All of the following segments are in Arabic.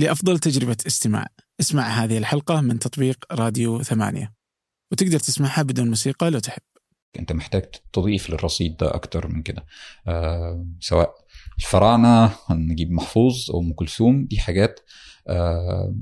لأفضل تجربة استماع. اسمع هذه الحلقة من تطبيق راديو ثمانية. وتقدر تسمعها بدون موسيقى لو تحب. أنت محتاج تضيف للرصيد ده أكتر من كده. آه سواء الفراعنة نجيب محفوظ أو أم كلثوم دي حاجات آه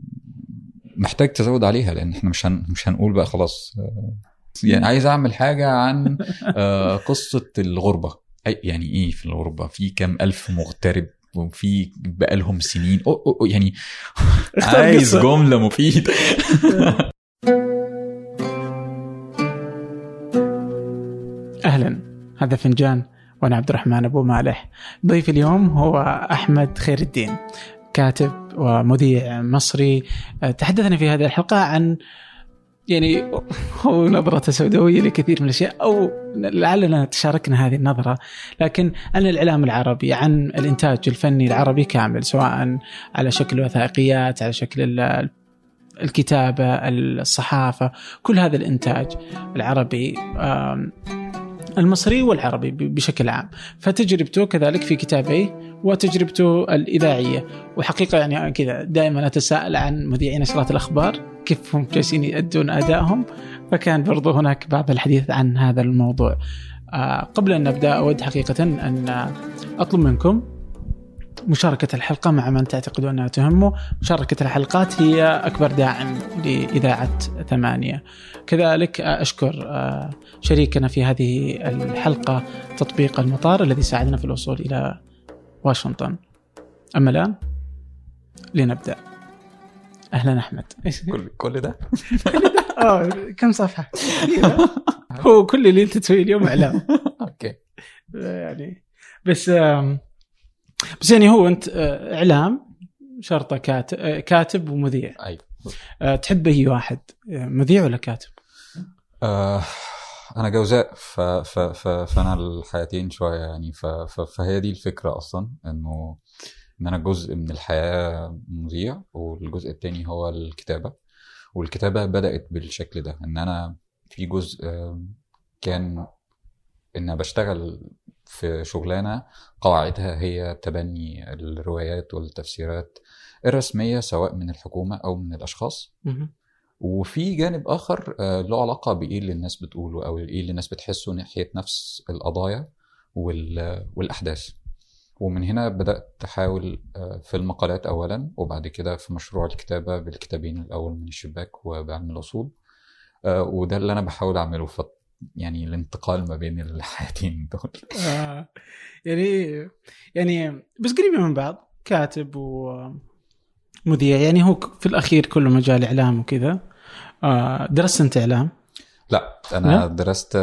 محتاج تزود عليها لأن إحنا مش هن مش هنقول بقى خلاص آه يعني عايز أعمل حاجة عن آه قصة الغربة. يعني إيه في الغربة؟ في كام ألف مغترب وفي بقالهم سنين. أو أو أو يعني عايز. جملة مفيدة. أهلا. هذا فنجان وأنا عبد الرحمن أبو مالح. ضيفي اليوم هو أحمد خير الدين كاتب ومذيع مصري. تحدثنا في هذه الحلقة عن يعني هو نظرة سوداوية لكثير من الأشياء أو لعلنا تشاركنا هذه النظرة. لكن عن الإعلام العربي عن الإنتاج الفني العربي كامل سواء على شكل وثائقيات على شكل ال- الكتابة الصحافة كل هذا الإنتاج العربي المصري والعربي بشكل عام. فتجربته كذلك في كتابيه وتجربته الإذاعية. وحقيقة يعني كذا دائما أتساءل عن مذيعين نشرات الأخبار. كيف هم جالسين يؤدون أدائهم. فكان برضو هناك بعض الحديث عن هذا الموضوع. آه، قبل أن نبدأ أود حقيقة أن آه، أطلب منكم مشاركة الحلقة مع من تعتقدون أنها تهمه. مشاركة الحلقات هي أكبر داعم لإذاعة ثمانية. كذلك أشكر آه، شريكنا في هذه الحلقة تطبيق المطار الذي ساعدنا في الوصول إلى واشنطن. أما الآن لنبدأ. أهلا أحمد. إيش كل كل ده؟ آه كم صفحة؟ هو كل اللي أنت تسويه اليوم إعلام. أوكي. يعني. بس بس يعني هو أنت آه، إعلام شرطة كاتب كاتب ومذيع. أيوه آه، تحب أي واحد؟ آه، مذيع ولا كاتب؟ آه أنا جوزاء ف ف ف فأنا الحياتين شوية يعني ف ف فهي دي الفكرة أصلا إنه إن أنا جزء من الحياة مذيع والجزء التاني هو الكتابة. والكتابة بدأت بالشكل ده إن أنا في جزء كان إن بشتغل في شغلانة قواعدها هي تبني الروايات والتفسيرات الرسمية سواء من الحكومة أو من الأشخاص. وفي جانب آخر آه، له علاقة بإيه اللي الناس بتقوله أو إيه اللي الناس بتحسه ناحية نفس القضايا وال- والأحداث. ومن هنا بدأت احاول آه، في المقالات اولا وبعد كده في مشروع الكتابة بالكتابين الأول من الشباك وبعلم الاصول آه، وده اللي أنا بحاول أعمله ف يعني الانتقال ما بين الحياتين دول. آه، يعني يعني بس قريبين من بعض كاتب ومذيع يعني هو في الأخير كله مجال إعلام وكذا. درست أنت إعلام؟ لا أنا لا؟ درست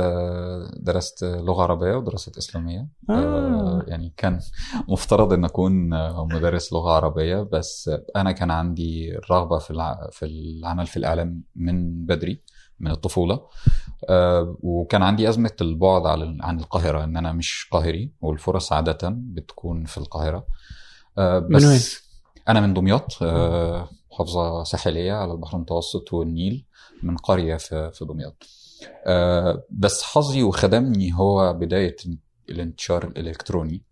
درست لغة عربية ودراسات إسلامية آه. آه، يعني كان مفترض أن أكون مدرس لغة عربية بس أنا كان عندي الرغبه في في العمل في الإعلام من بدري من الطفولة آه، وكان عندي أزمة البعد عن القاهرة إن أنا مش قاهري والفرص عادة بتكون في القاهرة آه، من بس وين؟ أنا من دمياط محافظة ساحلية على البحر المتوسط والنيل من قرية في دمياط آه، بس حظي وخدمني هو بداية الانتشار الإلكتروني.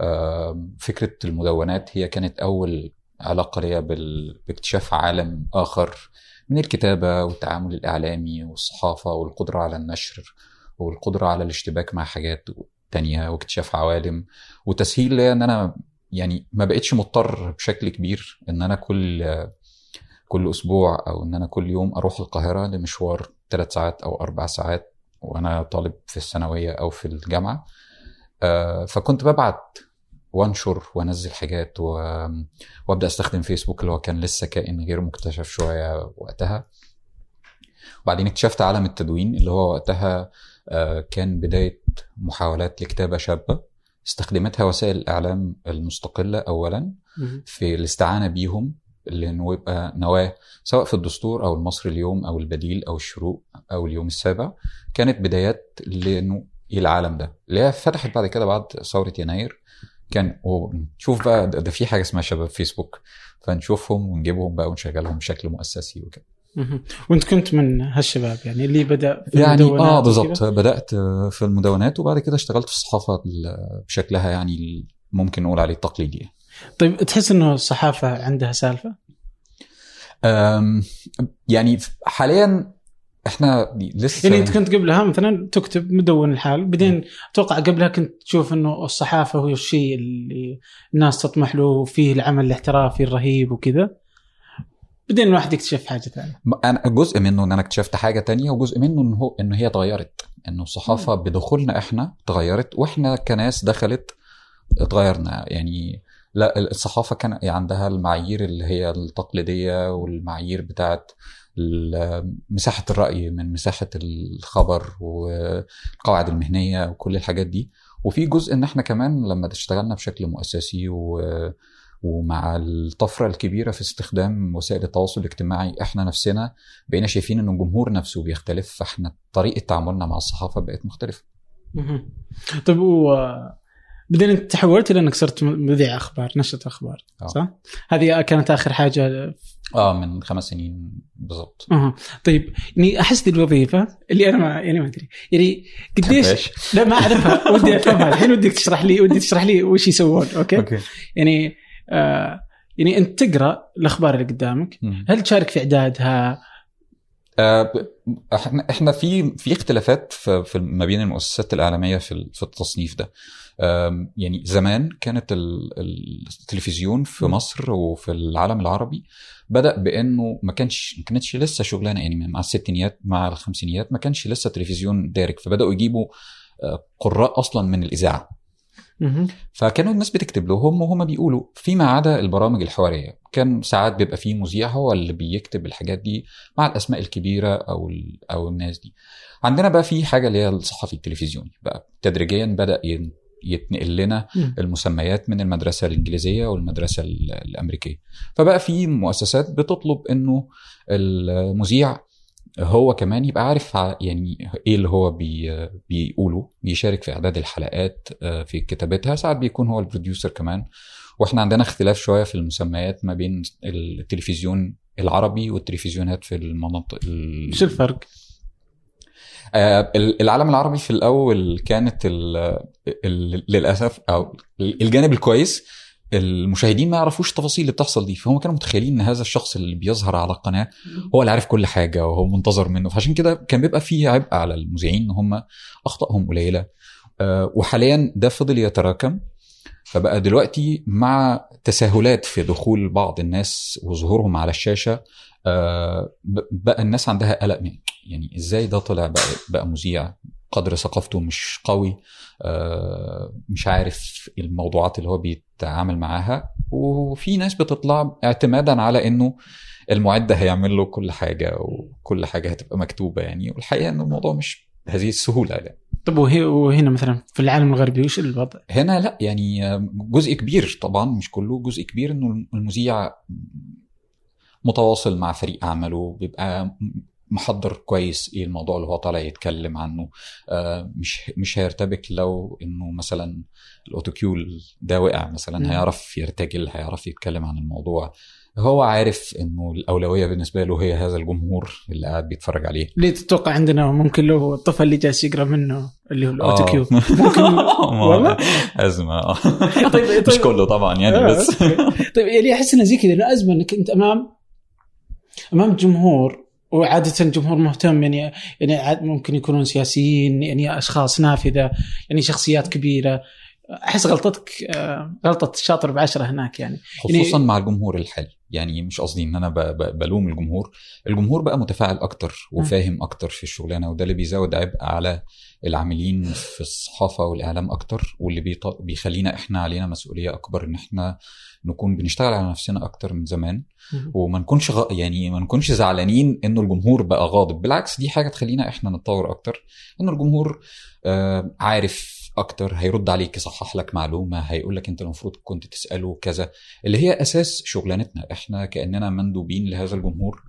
آه، فكرة المدونات هي كانت أول علاقة ليا باكتشاف عالم آخر من الكتابة والتعامل الإعلامي والصحافة والقدرة على النشر والقدرة على الاشتباك مع حاجات تانية واكتشاف عوالم. وتسهيل ليا إن أنا يعني ما بقتش مضطر بشكل كبير إن أنا كل كل أسبوع أو إن أنا كل يوم أروح القاهرة لمشوار ثلاث ساعات أو أربع ساعات وأنا طالب في الثانوية أو في الجامعة. آه، فكنت ببعت وأنشر وأنزل حاجات و... وأبدأ أستخدم فيسبوك اللي هو كان لسه كائن غير مكتشف شوية وقتها. وبعدين اكتشفت عالم التدوين اللي هو وقتها آه، كان بداية محاولات لكتابة شابة. استخدمتها وسائل الإعلام المستقلة اولا. في الاستعانة بيهم. لأنه يبقى نواه سواء في الدستور أو المصري اليوم أو البديل أو الشروق أو اليوم السابع كانت بدايات لأنه العالم ده اللي هي فتحت بعد كده بعد ثورة يناير كان ونشوف بقى ده, في حاجة اسمها شباب فيسبوك فنشوفهم ونجيبهم بقى ونشغلهم بشكل مؤسسي وكده. وانت كنت من هالشباب يعني اللي بدأ في يعني المدونات آه؟ بالظبط بدأت في المدونات وبعد كده اشتغلت في الصحافة ال- بشكلها يعني ممكن نقول عليه التقليدي طيب تحس إنه الصحافة عندها سالفة؟ يعني حاليا إحنا لسه يعني إنت كنت قبلها مثلا تكتب مدون الحال بعدين أتوقع قبلها كنت تشوف إنه الصحافة هو الشيء اللي الناس تطمح له وفيه العمل الاحترافي الرهيب وكذا. بعدين الواحد يكتشف حاجة ثانية. أنا جزء منه إن أنا اكتشفت حاجة تانية وجزء منه ان هو ان هي اتغيرت إنه الصحافة بدخولنا إحنا اتغيرت وإحنا كناس دخلت اتغيرنا يعني لا الصحافة كان عندها المعايير اللي هي التقليدية والمعايير بتاعت مساحة الرأي من مساحة الخبر والقواعد المهنية وكل الحاجات دي وفي جزء إن إحنا كمان لما اشتغلنا بشكل مؤسسي و ومع الطفرة الكبيرة في استخدام وسائل التواصل الاجتماعي إحنا نفسنا بقينا شايفين إن الجمهور نفسه بيختلف فإحنا طريقة تعاملنا مع الصحافة بقت مختلفة مهم. طيب و بعدين انت تحولت إلى إنك صرت مذيع أخبار نشرة أخبار آه. صح؟ هذه كانت آخر حاجة آه من خمس سنين بالظبط أها طيب يعني أحس دي الوظيفة اللي أنا ما يعني ما أدري يعني قديش؟ لا ما أعرفها ودي أفهمها الحين ودك تشرح لي ودي تشرح لي وش يسوون أوكي؟ أوكي يعني آه يعني أنت تقرأ الأخبار اللي قدامك. هل تشارك في إعدادها؟ آه، إحنا إحنا في في اختلافات في ما بين المؤسسات الاعلاميه في في التصنيف ده يعني زمان كانت ال- ال- التلفزيون في. مصر وفي العالم العربي بدأ بأنه ما كانش ما كانتش لسه شغلانة يعني مع الستينيات مع الخمسينيات ما كانش لسه تلفزيون دارج فبدأوا يجيبوا آه، قراء أصلا من الإذاعة. فكانوا الناس بتكتب لهم وهم بيقولوا فيما عدا البرامج الحوارية. كان ساعات بيبقى فيه مذيع هو اللي بيكتب الحاجات دي مع الأسماء الكبيرة أو أو الناس دي. عندنا بقى في حاجة اللي هي الصحفي التلفزيوني بقى. تدريجيا بدأ يتنقل لنا. المسميات من المدرسة الإنجليزية والمدرسة ال- الأمريكية. فبقى في مؤسسات بتطلب إنه المذيع هو كمان يبقى عارف يعني إيه اللي هو بي بيقوله بيشارك في إعداد الحلقات آه، في كتابتها. ساعات بيكون هو البروديوسر كمان. وإحنا عندنا اختلاف شوية في المسميات ما بين التلفزيون العربي والتلفزيونات في المناطق ال- إيش الفرق؟ آه، العالم العربي في الأول كانت ال ال للأسف أو الجانب الكويس. المشاهدين ما يعرفوش التفاصيل اللي بتحصل دي فهم كانوا متخيلين إن هذا الشخص اللي بيظهر على القناة هو اللي عارف كل حاجة وهو منتظر منه. فعشان كده كان بيبقى فيه عبء على المذيعين إن هم اخطائهم قليلة. آه، وحاليا ده فضل يتراكم. فبقى دلوقتي مع تساهلات في دخول بعض الناس وظهورهم على الشاشة آه، بقى الناس عندها قلق من يعني إزاي ده طلع بقى بقى مذيع قدر ثقافته مش قوي آه، مش عارف الموضوعات اللي هو بيتعامل معاها وفي ناس بتطلع اعتمادا على إنه المعد هيعمل له كل حاجة وكل حاجة هتبقى مكتوبة يعني والحقيقة ان الموضوع مش بهذه السهولة يعني. طب وهي وهنا مثلا في العالم الغربي وش الوضع؟ هنا لا يعني جزء كبير طبعا مش كله جزء كبير إنه المذيع متواصل مع فريق عمله بيبقى محضر كويس إيه الموضوع اللي هو طالع يتكلم عنه آه، مش مش هيرتبك لو إنه مثلا الأوتوكيول ده وقع. مثلا هيعرف يرتجل هيعرف يتكلم عن الموضوع هو عارف إنه الأولوية بالنسبة له هي هذا الجمهور اللي قاعد بيتفرج عليه ليه تتوقع عندنا ممكن لو الطفل اللي جالس يقرأ منه اللي هو ال auto آه. cue ممكن والله أزمة آه. طيب مش كله طبعا يعني آه، بس. طيب يعني أحس إنه زي كذا إنه أزمة إنك أنت أمام أمام جمهور وعادة جمهور مهتم يعني يعني ممكن يكونون سياسيين يعني أشخاص نافذة يعني شخصيات كبيرة. أحس غلطتك آه، غلطة الشاطر بعشرة هناك يعني. خصوصا مع الجمهور الحالي. يعني مش قصدي إن أنا بلوم الجمهور. الجمهور بقى متفاعل أكتر وفاهم أكتر في الشغلانة وده اللي بيزود عبء على العاملين في الصحافة والإعلام أكتر واللي بيخلينا إحنا علينا مسؤولية أكبر إن إحنا نكون بنشتغل على نفسنا أكتر من زمان وما نكونش غ... يعني ما نكونش زعلانين إنه الجمهور بقى غاضب. بالعكس دي حاجة تخلينا إحنا نتطور أكتر إنه الجمهور آه عارف أكتر هيرد عليك يصحح لك معلومة هيقول لك أنت المفروض كنت تسأله كذا اللي هي أساس شغلانتنا. إحنا كأننا مندوبين لهذا الجمهور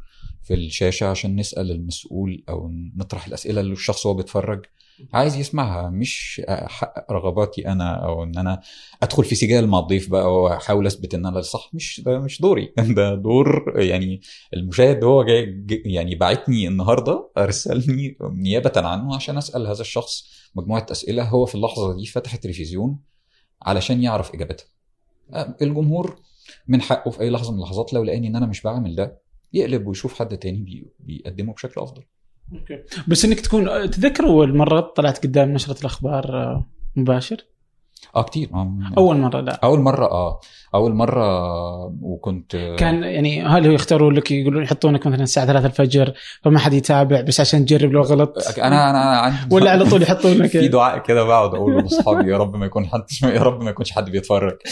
في الشاشة عشان نسأل المسؤول أو نطرح الأسئلة اللي الشخص وهو بيتفرج. عايز يسمعها مش احقق رغباتي أنا أو إن أنا أدخل في سجال مع الضيف بقى وأحاول أثبت إن أنا الصح مش ده مش دوري. ده دور يعني المشاهد هو جاي جاي- يعني بعتني النهارده أرسلني نيابة عنه عشان أسأل هذا الشخص مجموعة أسئلة هو في اللحظة دي فتح التلفزيون علشان يعرف إجابتها. الجمهور من حقه في أي لحظة من اللحظات لو لقاني إن أنا مش بعمل ده يقلب ويشوف حد تاني بي- بيقدمه بشكل أفضل. أوكي. بس إنك تكون تذكر اول مره طلعت قدام نشرة الأخبار آه، مباشر؟ آه كتير. آه. أول مرة لا. أول مرة آه. أول مرة وكنت كان يعني هل هو يختاروا لك يقولون يحطونك مثلا الساعة 3 الفجر فما حد يتابع بس عشان تجرب لو غلط؟ أنا أنا عندي ولا على طول يحطونك؟ في دعاء كده بقعد أقوله لأصحابي يا رب ما يكون حد يا رب ما يكونش حد بيتفرج.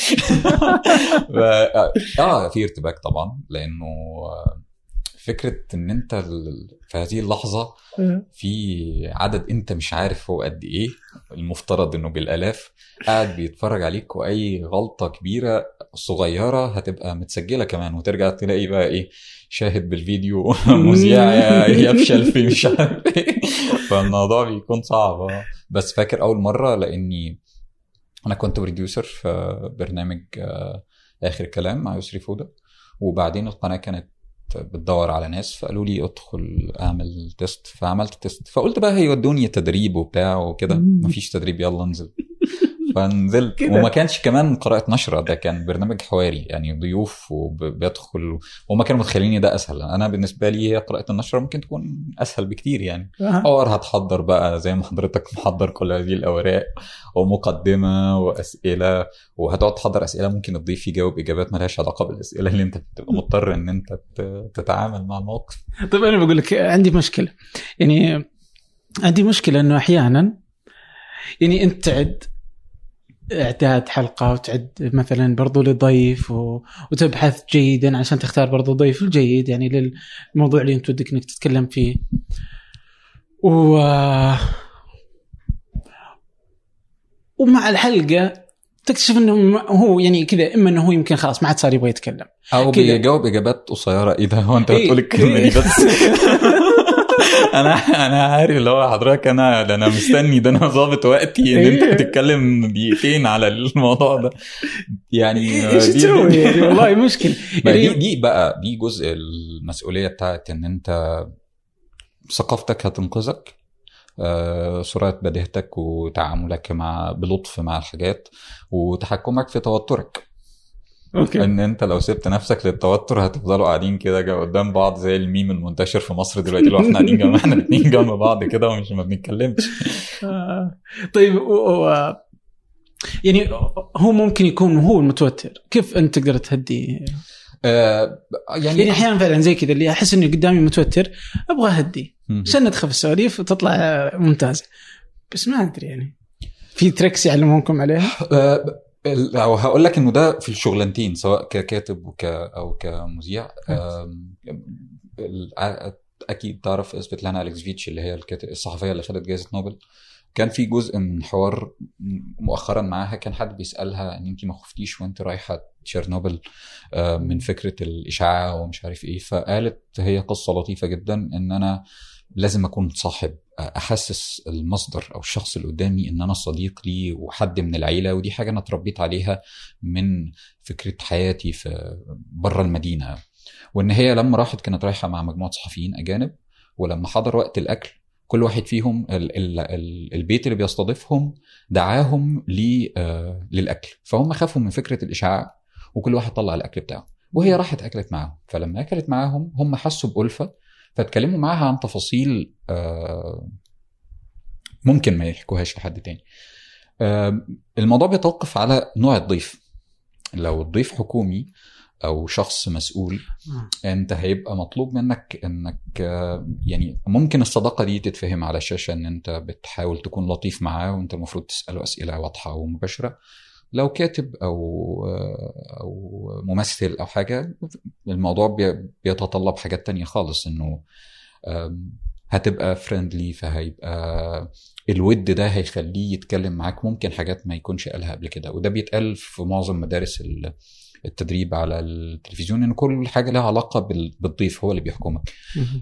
آه في ارتباك طبعا لأنه فكرة إن أنت في هذه اللحظة في عدد أنت مش عارف هو قد إيه المفترض إنه بالالاف قاعد بيتفرج عليك وأي غلطة كبيرة صغيرة هتبقى متسجلة كمان وترجع تلاقي بقى إيه شاهد بالفيديو مذيع يفشل في مش عارف إيه. فالموضوع بيكون صعب. آه. بس فاكر أول مرة لأني أنا كنت producer في برنامج آه، آخر كلام مع يسري فودة وبعدين القناة كانت بتدور على ناس فقالوا لي ادخل اعمل test فعملت test فقلت بقى هيودوني تدريب وبتاع وكده. مفيش تدريب يلا انزل. فنزلت. كده. وما كانش كمان قراءة نشرة ده كان برنامج حواري يعني ضيوف وبيدخل وما كانوا متخيلين ده أسهل. أنا بالنسبة لي هي قراءة النشرة ممكن تكون أسهل بكتير يعني. اور هتحضر بقى زي ما حضرتك محضر كل هذه الأوراق ومقدمة وأسئلة وهتقعد تحضر أسئلة ممكن الضيف يجاوب إجابات مالهاش علاقة بالأسئلة اللي أنت بتبقى مضطر إن أنت تتعامل مع الموقف. طيب أنا بقول لك عندي مشكلة. يعني عندي مشكلة إنه أحيانا يعني أنت تعد إعداد حلقة وتعد مثلا برضو لضيف و... وتبحث جيدا عشان تختار برضو ضيف الجيد يعني للموضوع اللي أنت ودك إنك تتكلم فيه و ومع الحلقة تكتشف إنه هو يعني كذا إما إنه هو يمكن خلاص ما عاد صار يبغى يتكلم أو. بيجاوب إجابات قصيرة ده هو أنت إيه. بتقول الكلمة دي بس أنا أنا عارف اللي هو حضرتك أنا ده أنا مستني ده أنا ظابط وقتي إن أنت إيه. تتكلم دقيقتين على الموضوع ده. يعني إيش دي- تسوي يعني والله مشكلة. ما دي يعني دي بقى دي جزء المسؤولية بتاعت إن أنت ثقافتك هتنقذك آه، سرعة بديهتك وتعاملك مع بلطف مع الحاجات وتحكمك في توترك. أوكي. إن أنت لو سبت نفسك للتوتر هتفضلوا قاعدين كده قدام بعض زي الميم المنتشر في مصر دلوقتي لو إحنا قاعدين جنب إحنا الاثنين جنب بعض كده ومش ما بنتكلمش. آه. طيب و... يعني هو ممكن يكون هو المتوتر. كيف أنت تقدر تهديه آه، يعني, يعني أحيانا فعلا زي كذا اللي أحس انه قدامي متوتر أبغى أهدي. مم. عشان ندخل في السواليف وتطلع ممتازة. بس ما أدري يعني. في tricks يعلمونكم عليها؟ آه، أو هقول لك إنه ده في الشغلانتين سواء ككاتب وك أو كمذيع. أكيد تعرف سفيتلانا أليكسيفيتش اللي هي الصحفية اللي خدت جائزه نوبل. كان في جزء من حوار مؤخرا معاها كان حد بيسألها إن انت ما خفتيش وانت رايحة تشيرنوبل من فكرة الإشعاع ومش عارف إيه. فقالت هي قصة لطيفة جدا إن أنا لازم أكون صاحب أحسس المصدر أو الشخص اللي قدامي إن أنا صديق ليه وحد من العيلة ودي حاجة أنا اتربيت عليها من فكرة حياتي في بره المدينة. وإن هي لما راحت كانت رايحة مع مجموعة صحفيين أجانب ولما حضر وقت الأكل كل واحد فيهم ال ال ال البيت اللي بيستضيفهم دعاهم آه للأكل. فهم خافوا من فكرة الإشعاع وكل واحد طلع الأكل بتاعه وهي راحت أكلت معاهم. فلما أكلت معاهم هم حسوا بألفة فاتكلموا معاها عن تفاصيل آه ممكن ما يحكوهاش لحد تاني. آه الموضوع بيتوقف على نوع الضيف. لو الضيف حكومي أو شخص مسؤول أنت هيبقى مطلوب منك إنك آه، يعني ممكن الصداقة دي تتفهم على الشاشه إن أنت بتحاول تكون لطيف معاه وأنت المفروض تسأله أسئلة واضحة ومباشرة. لو كاتب أو أو ممثل أو حاجة الموضوع بي- بيتطلب حاجات تانية خالص إنه هتبقى فريندلي فهيبقى الود ده هيخليه يتكلم معاك. ممكن حاجات ما يكونش قالها قبل كده وده بيتقال في معظم مدارس ال- التدريب على التلفزيون إن كل حاجة لها علاقة بال- بالضيف هو اللي بيحكمك.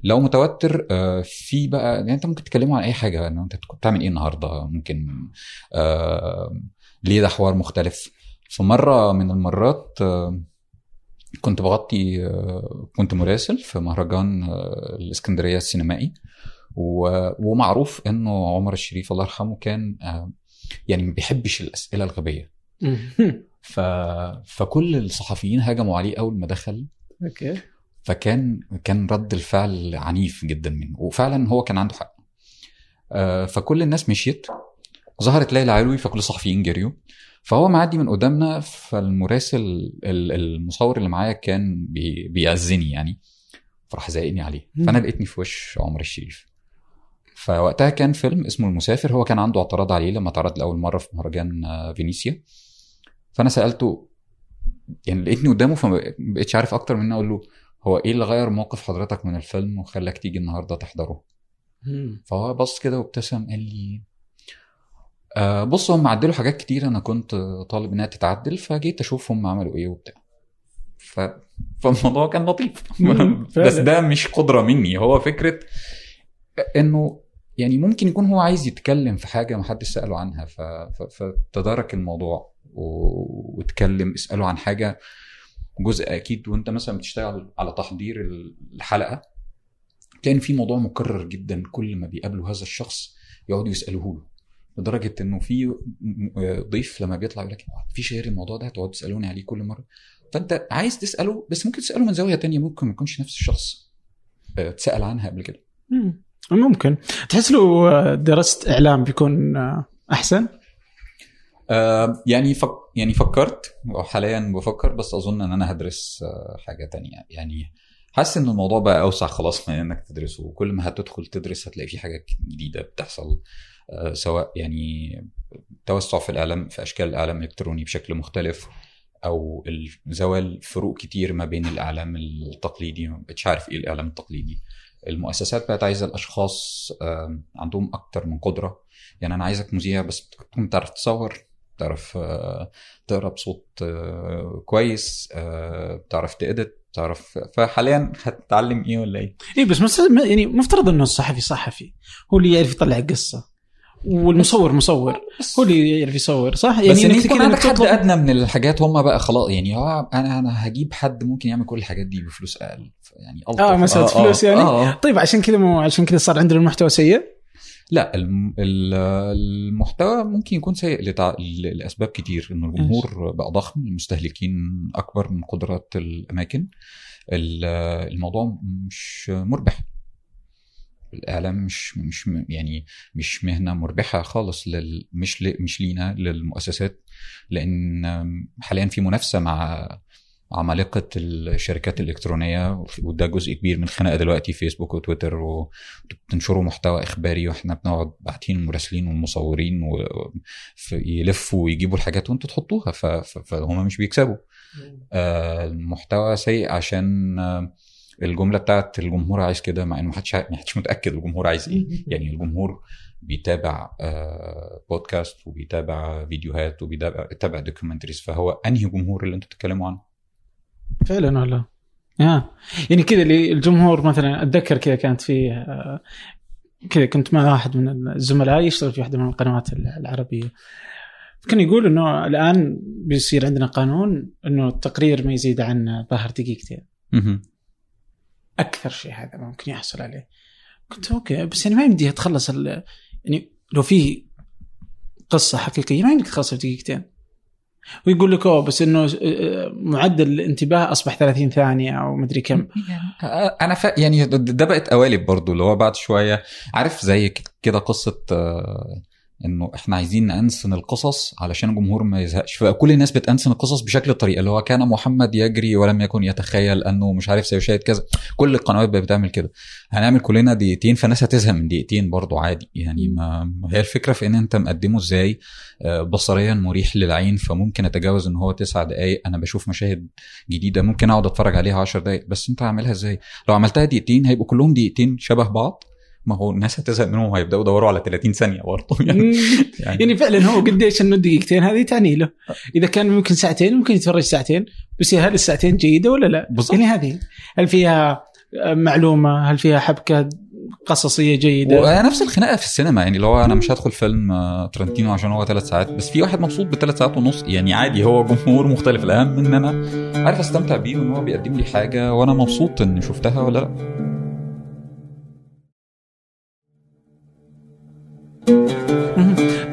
لو متوتر آه، في بقى يعني أنت ممكن تتكلموا عن أي حاجة انه أنت كنت بتعمل إيه النهارده؟ ممكن آه، ليه ده حوار مختلف. في مره من المرات آه، كنت بغطي آه، كنت مراسل في مهرجان آه، الإسكندرية السينمائي. ومعروف إنه عمر الشريف الله يرحمه كان يعني ما بيحبش الأسئلة الغبية. ف... فكل الصحفيين هجموا عليه أول ما دخل. أوكي. فكان كان رد الفعل عنيف جدا منه. وفعلا هو كان عنده حق. فكل الناس مشيت. ظهرت ليلى علوي فكل الصحفيين جريوا فهو معدي من قدامنا فالمراسل ال- المصور اللي معايا كان بي- بيأذني يعني. فراح زايقني عليه. فأنا لقيتني في وش عمر الشريف. فوقتها كان فيلم اسمه المسافر. هو كان عنده اعتراض عليه لما اتعرض لأول مرة في مهرجان فينيسيا. فأنا سألته يعني لقيتني قدامه فما بقتش عارف أكتر من أقول له هو إيه اللي غير موقف حضرتك من الفيلم وخلاك تيجي النهارده تحضره. فهو بص كده وابتسم قال لي آه بص هم عدلوا حاجات كتير أنا كنت طالب إنها تتعدل فجيت أشوف هم عملوا إيه وبتاع. ف... فالموضوع كان لطيف. بس. ده مش قدرة مني هو فكرة إنه يعني ممكن يكون هو عايز يتكلم في حاجة ما حدش سأله عنها ف... ف... فتدارك الموضوع و... واتكلم اسأله عن حاجة جزء أكيد. وأنت مثلا بتشتغل على تحضير الحلقة تلاقي إن في موضوع مكرر جدا كل ما بيقابلوا هذا الشخص يقعدوا يسألوه له. لدرجة إنه في ضيف لما بيطلع يقول لك مفيش غير الموضوع ده تقعدوا تسألوني عليه كل مرة. فأنت عايز تسأله بس ممكن تسأله من زاوية تانية ممكن ما يكونش نفس الشخص آه، اتسأل عنها قبل كده. مم. ممكن. تحس لو درست إعلام بيكون آه، أحسن؟ آه، يعني فك يعني فكرت وحاليا بفكر بس أظن إن أنا هدرس آه، حاجة تانية. يعني حاسس إن الموضوع بقى أوسع خلاص من إنك تدرسه. وكل ما هتدخل تدرس هتلاقي في حاجات جديدة بتحصل آه، سواء يعني توسع في الإعلام في أشكال الإعلام الإلكتروني بشكل مختلف أو زوال فروق كتير ما بين الإعلام التقليدي ما بقتش عارف إيه الإعلام التقليدي. المؤسسات بقت عايزة الأشخاص عندهم أكتر من قدرة. يعني أنا عايزك مذيع بس تكون تعرف تصور تعرف آه، تقرأ بصوت آه، كويس آه، بتعرف تأدت تعرف فحاليا هتتعلم إيه ولا إيه اي بس يعني مفترض إنه الصحفي صحفي هو اللي يعرف يطلع قصه والمصور مصور هو اللي يعرف يصور صح؟ يعني بس إن إنك يكون عندك حد أدنى من الحاجات هم بقى خلاص يعني أنا أنا هجيب حد ممكن يعمل كل الحاجات دي بفلوس أقل يعني. آه مسألة فلوس يعني آه آه. طيب عشان كذا مو عشان كذا صار عندنا المحتوى سيء لا الم- ال- المحتوى ممكن يكون سيء لتع... لأسباب كتير. إنه الجمهور بقى ضخم المستهلكين أكبر من قدرات الأماكن. ال- الموضوع مش مربح. الإعلام مش مش يعني مش مهنة مربحة خالص لل مش ل... مش لينا للمؤسسات. لأن حاليا في منافسة مع عمالقة الشركات الإلكترونية وده جزء كبير من الخناقه دلوقتي فيسبوك وتويتر وبتنشروا محتوى إخباري وإحنا بنقعد باعتين المراسلين والمصورين و- يلفوا ويجيبوا الحاجات وأنتوا تحطوها ف- فهم مش بيكسبوا. آه، المحتوى سيء عشان آه، الجملة بتاعت الجمهور عايز كده مع انه محدش محدش متأكد الجمهور عايز إيه. يعني الجمهور بيتابع آه، بودكاست وبيتابع فيديوهات وبيتابع بيتابع دوكيومنتريز فهو أنهي جمهور اللي أنتوا بتتكلموا عنه؟ فعلا والله. آه. يعني كذا اللي الجمهور مثلا أتذكر كذا كانت في آه، كذا كنت مع واحد من الزملاء يشتغل في واحدة من القنوات العربية. كان يقول إنه الآن بيصير عندنا قانون إنه التقرير ما يزيد عن ظهر دقيقتين. أكثر شيء هذا ممكن يحصل عليه. قلت أوكي بس يعني ما يمديها تخلص يعني لو في قصة حقيقية ما يمديك تخلصها في دقيقتين. ويقول لك أوه بس إنه آه، معدل الانتباه أصبح 30 ثانية أو مدري كم. آه، أنا فا يعني ده- بقت قوالب برضو اللي هو بعد شوية عارف زي كده قصة آه، إنه إحنا عايزين نأنسن القصص علشان الجمهور ما يزهقش. فكل الناس بتأنسن القصص بشكل الطريقة اللي هو كان محمد يجري ولم يكن يتخيل أنه مش عارف سيشاهد كذا. كل القنوات بقت بتعمل كده. هنعمل كلنا دقيقتين فالناس هتزهق من دقيقتين برضو عادي. يعني ما هي الفكرة في إن أنت مقدمه إزاي؟ آه، بصريا مريح للعين فممكن أتجاوز إن هو تسع دقائق أنا بشوف مشاهد جديدة ممكن أقعد أتفرج عليها 10 دقائق بس أنت عاملها إزاي؟ لو عملتها دقيقتين هيبقوا كلهم دقيقتين شبه بعض. ما هو الناس هتزهق منهم وهيبدأوا يدوروا على 30 ثانية برضه. يعني, يعني فعلا هو قديش إنه دقيقتين هذه تعني له. إذا كان ممكن ساعتين ممكن يتفرج ساعتين. بس هل الساعتين جيدة ولا لا؟ بالظبط يعني هذه. هل فيها معلومة؟ هل فيها حبكة قصصية جيدة؟ ونفس الخناقة في السينما. يعني هو أنا مش هدخل فيلم آه، ترنتينو عشان هو ثلاث ساعات بس في واحد مبسوط بثلاث ساعات ونص. يعني عادي هو جمهور مختلف. الأهم إن أنا عارف أستمتع بيه وإن هو بيقدم لي حاجة وأنا مبسوط إني شفتها ولا لأ.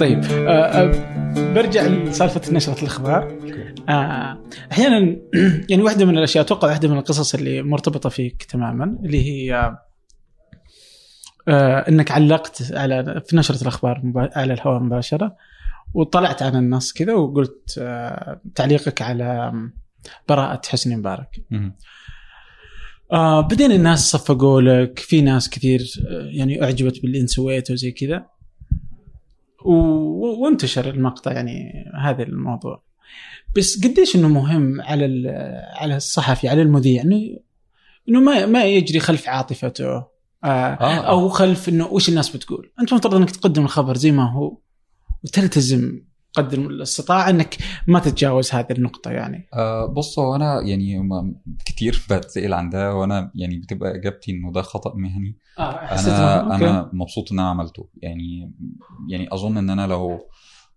طيب آه، آه، برجع لسالفة نشرة الأخبار. آه، أحيانا يعني واحدة من الأشياء أتوقع واحدة من القصص اللي مرتبطة فيك تماما اللي هي آه، إنك علقت على في نشرة الأخبار على الهواء مباشرة وطلعت عن النص كذا وقلت آه، تعليقك على براءة حسني مبارك. آه بعدين الناس صفقوا لك في ناس كثير يعني أعجبت باللي انت سويته وزي كذا. وانتشر المقطع يعني هذا الموضوع. بس قديش إنه مهم على على الصحفي على المذيع؟ انه إنه ما ما يجري خلف عاطفته آه آه. أو خلف إنه وش الناس بتقول؟ أنت مفترض إنك تقدم الخبر زي ما هو وتلتزم قدر الاستطاعة انك ما تتجاوز هذه النقطة يعني. آه بص هو أنا يعني كتير بتسأل عن ده وأنا يعني بتبقى إجابتي إنه ده خطأ مهني. آه حسيت أنا أوكي. أنا مبسوط إن أنا عملته. يعني يعني أظن إن أنا لو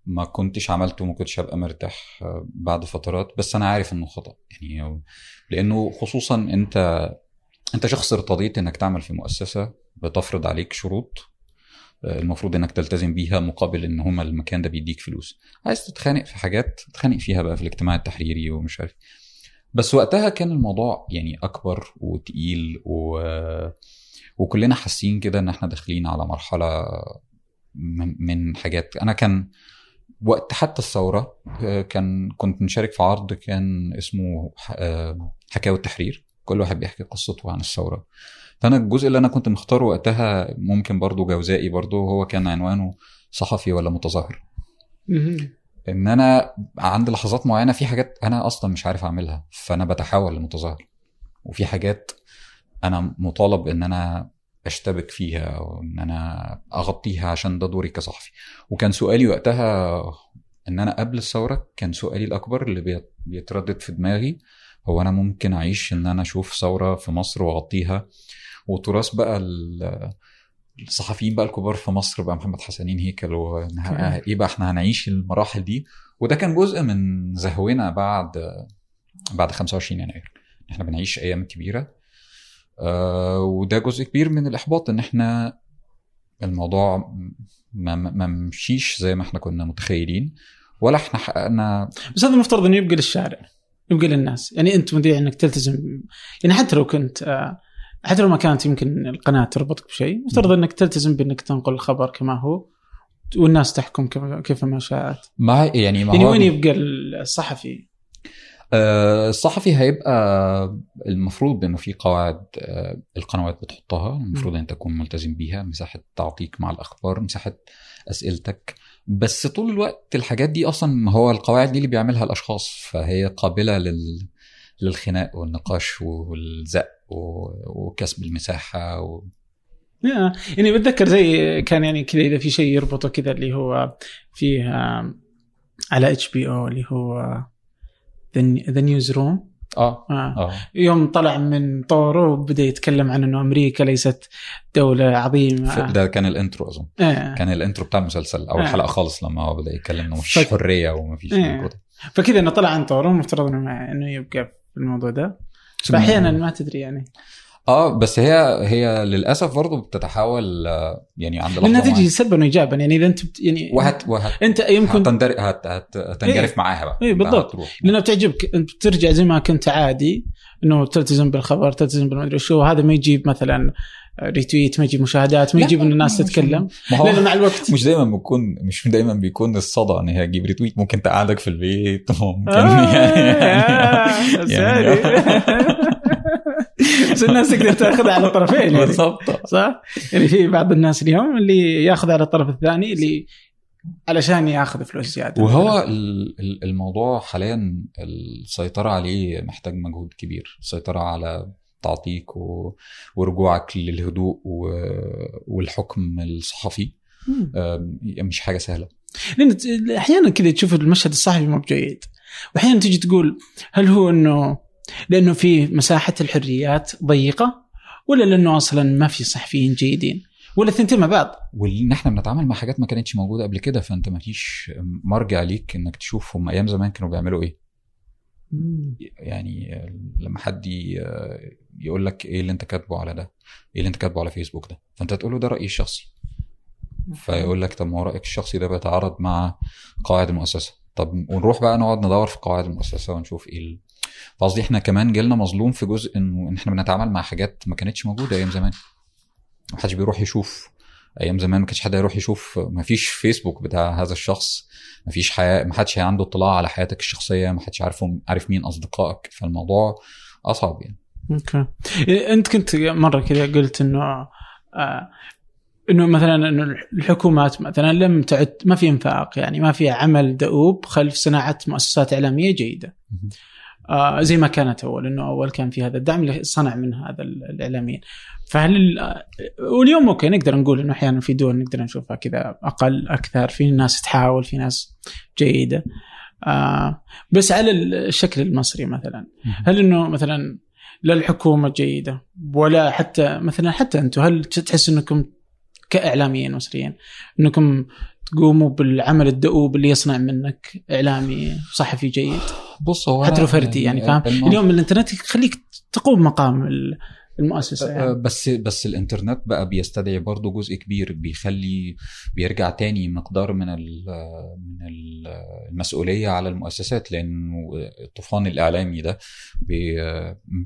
ما كنتش عملته ما كنتش هبقى مرتاح آه، بعد فترات. بس أنا عارف إنه خطأ. يعني لأنه خصوصا انت أنت شخص ارتضيت إنك تعمل في مؤسسة بتفرض عليك شروط آه، المفروض إنك تلتزم بيها مقابل إن هما المكان ده بيديك فلوس. عايز تتخانق في حاجات تتخانق فيها بقى في الاجتماع التحريري ومش عارف. بس وقتها كان الموضوع يعني أكبر وتقيل و... وكلنا حاسين كده إن إحنا داخلين على مرحلة من, من حاجات. أنا كان وقت حتى الثورة آه، كان كنت مشارك في عرض كان اسمه آه، حكاوي التحرير. كل واحد بيحكي قصته عن الثورة. فأنا الجزء اللي أنا كنت مختاره وقتها ممكن برضو جوزائي برضو هو كان عنوانه صحفي ولا متظاهر. إن أنا عند لحظات معينة في حاجات أنا أصلا مش عارف أعملها فأنا بتحول لمتظاهر. وفي حاجات أنا مطالب إن أنا أشتبك فيها أو إن أنا أغطيها عشان ده دوري كصحفي. وكان سؤالي وقتها إن أنا قبل الثورة كان سؤالي الأكبر اللي بيت- بيتردد في دماغي هو أنا ممكن أعيش إن أنا أشوف ثورة في مصر وأغطيها وتراث بقى ال- الصحفيين بقى الكبار في مصر بقى محمد حسنين هيكل إيه بقى إحنا هنعيش المراحل دي. وده كان جزء من زهونا بعد بعد 25 يناير. إحنا بنعيش أيام كبيرة. آه وده جزء كبير من الإحباط إن إحنا الموضوع ما, ما ما مشيش زي ما إحنا كنا متخيلين ولا إحنا حققنا. بس هذا المفترض إنه يبقى للشارع يبقى للناس. يعني أنت مذيع إنك تلتزم. يعني حتى لو كنت آه، حتى لو ما كانت يمكن القناة تربطك بشيء مفترض إنك تلتزم بإنك تنقل الخبر كما هو والناس تحكم كيف ما شاءت. ما يعني ما يعني وين يبقى الصحفي؟ آه، الصحفي هيبقى المفروض إنه في قواعد آه، القنوات بتحطها المفروض إن تكون ملتزم بيها مساحة تعطيك مع الأخبار مساحة أسئلتك. بس طول الوقت الحاجات دي أصلا ما هو القواعد دي اللي بيعملها الأشخاص فهي قابلة لل للخناق والنقاش والزق. وكسب المساحة و... يعني بتذكر زي كان يعني كذا إذا في شيء يربطه كذا اللي هو فيه آه، على HBO اللي هو The Newsroom آه آه يوم طلع من طوره وبدأ يتكلم عن إنه أمريكا ليست دولة عظيمة. ده كان ال intro أظن. آه. كان ال intro بتاع المسلسل أول آه. حلقة خالص لما هو بدأ يتكلم إنه مش فك- حرية وما فيش آه. فكذا إنه طلع عن طوره المفترض إنه إنه يبقى في الموضوع ده. فاحيانا ما تدري يعني. آه بس هي هي للأسف برضه بتتحول آه، يعني عند لحظة لانها تجي. سلبا وايجابا. يعني إذا أنت بت يعني وهت وهت. أنت يمكن هتندر... هت... هت... هتنجرف معاها بقى. إيه، بقى بالضبط. لانها بتعجبك أنت بترجع زي ما كنت عادي إنه تلتزم بالخبر تلتزم بالمدري شو هذا ما يجيب مثلا retweet ما يجيب مشاهدات ما لا، يجيب ان الناس تتكلم. لأنه مع الوقت مش دايما بيكون مش دايما بيكون الصدى ان هي تجيب retweet ممكن تقعدك في البيت. ممكن آه، يعني آه، بس الناس تقدر تاخذها على طرفين يعني. بالضبط. صح؟ يعني في بعض الناس اليوم اللي يأخذ على الطرف الثاني اللي علشان يأخذ فلوس زيادة. وهو ال- ال- الموضوع حاليا السيطرة عليه محتاج مجهود كبير. السيطرة على تعطيك و... ورجوعك للهدوء و... والحكم الصحفي. مش حاجة سهلة. لأن أحيانا كذا تشوف المشهد الصحفي مو بجيد. وأحيانا تجي تقول هل هو إنه لأنه في مساحة الحريات ضيقة ولا لأنه أصلا ما في صحفيين جيدين ولا الثنتين مع بعض؟ وان إحنا بنتعامل مع حاجات ما كانتش موجودة قبل كده فأنت ما فيش مرجع ليك إنك تشوف هم أيام زمان كانوا بيعملوا إيه. يعني لما حد يقول لك إيه اللي أنت كاتبه على ده إيه اللي أنت كاتبه على فيسبوك ده فأنت تقول له ده رأيي الشخصي. فيقول لك طب ما هو رأيك الشخصي ده بيتعارض مع قواعد المؤسسة. طب ونروح بقى نقعد ندور في قواعد المؤسسة ونشوف إيه. فقصدي إحنا كمان جيلنا مظلوم في جزء إنه إن إحنا بنتعامل مع حاجات ما كانتش موجودة أيام زمان. ما حدش بيروح يشوف أيام زمان ما كانش حد يروح يشوف ما فيش فيسبوك بتاع هذا الشخص ما فيش حياة ما حدش عنده اطلاع على حياتك الشخصية ما حدش عارف عارف مين أصدقائك. فالموضوع أصعب يعني. أوكي. أنت كنت مرة كذا قلت إنه آه إنه مثلا إنه الحكومات مثلا لم تعد ما في انفاق يعني ما في عمل دؤوب خلف صناعة مؤسسات إعلامية جيدة. آه زي ما كانت أول إنه أول كان في هذا الدعم اللي صنع من هذا الإعلاميين. فهل واليوم أوكي نقدر نقول إنه أحيانا في دول نقدر نشوفها كذا أقل أكثر في ناس تحاول في ناس جيدة. آه بس على الشكل المصري مثلا هل إنه مثلا لا الحكومة جيدة ولا حتى مثلا حتى أنتم هل تحس إنكم كإعلاميين مصريين إنكم تقوموا بالعمل الدؤوب اللي يصنع منك إعلامي صحفي جيد. بص هو حتى لو فردي يعني فاهم؟ اليوم الإنترنت يخليك تقوم مقام المؤسسة يعني. أه، بس بس الإنترنت بقى بيستدعي برضه جزء كبير بيخلي بيرجع تاني مقدار من من المسؤولية على المؤسسات لأنه الطوفان الإعلامي ده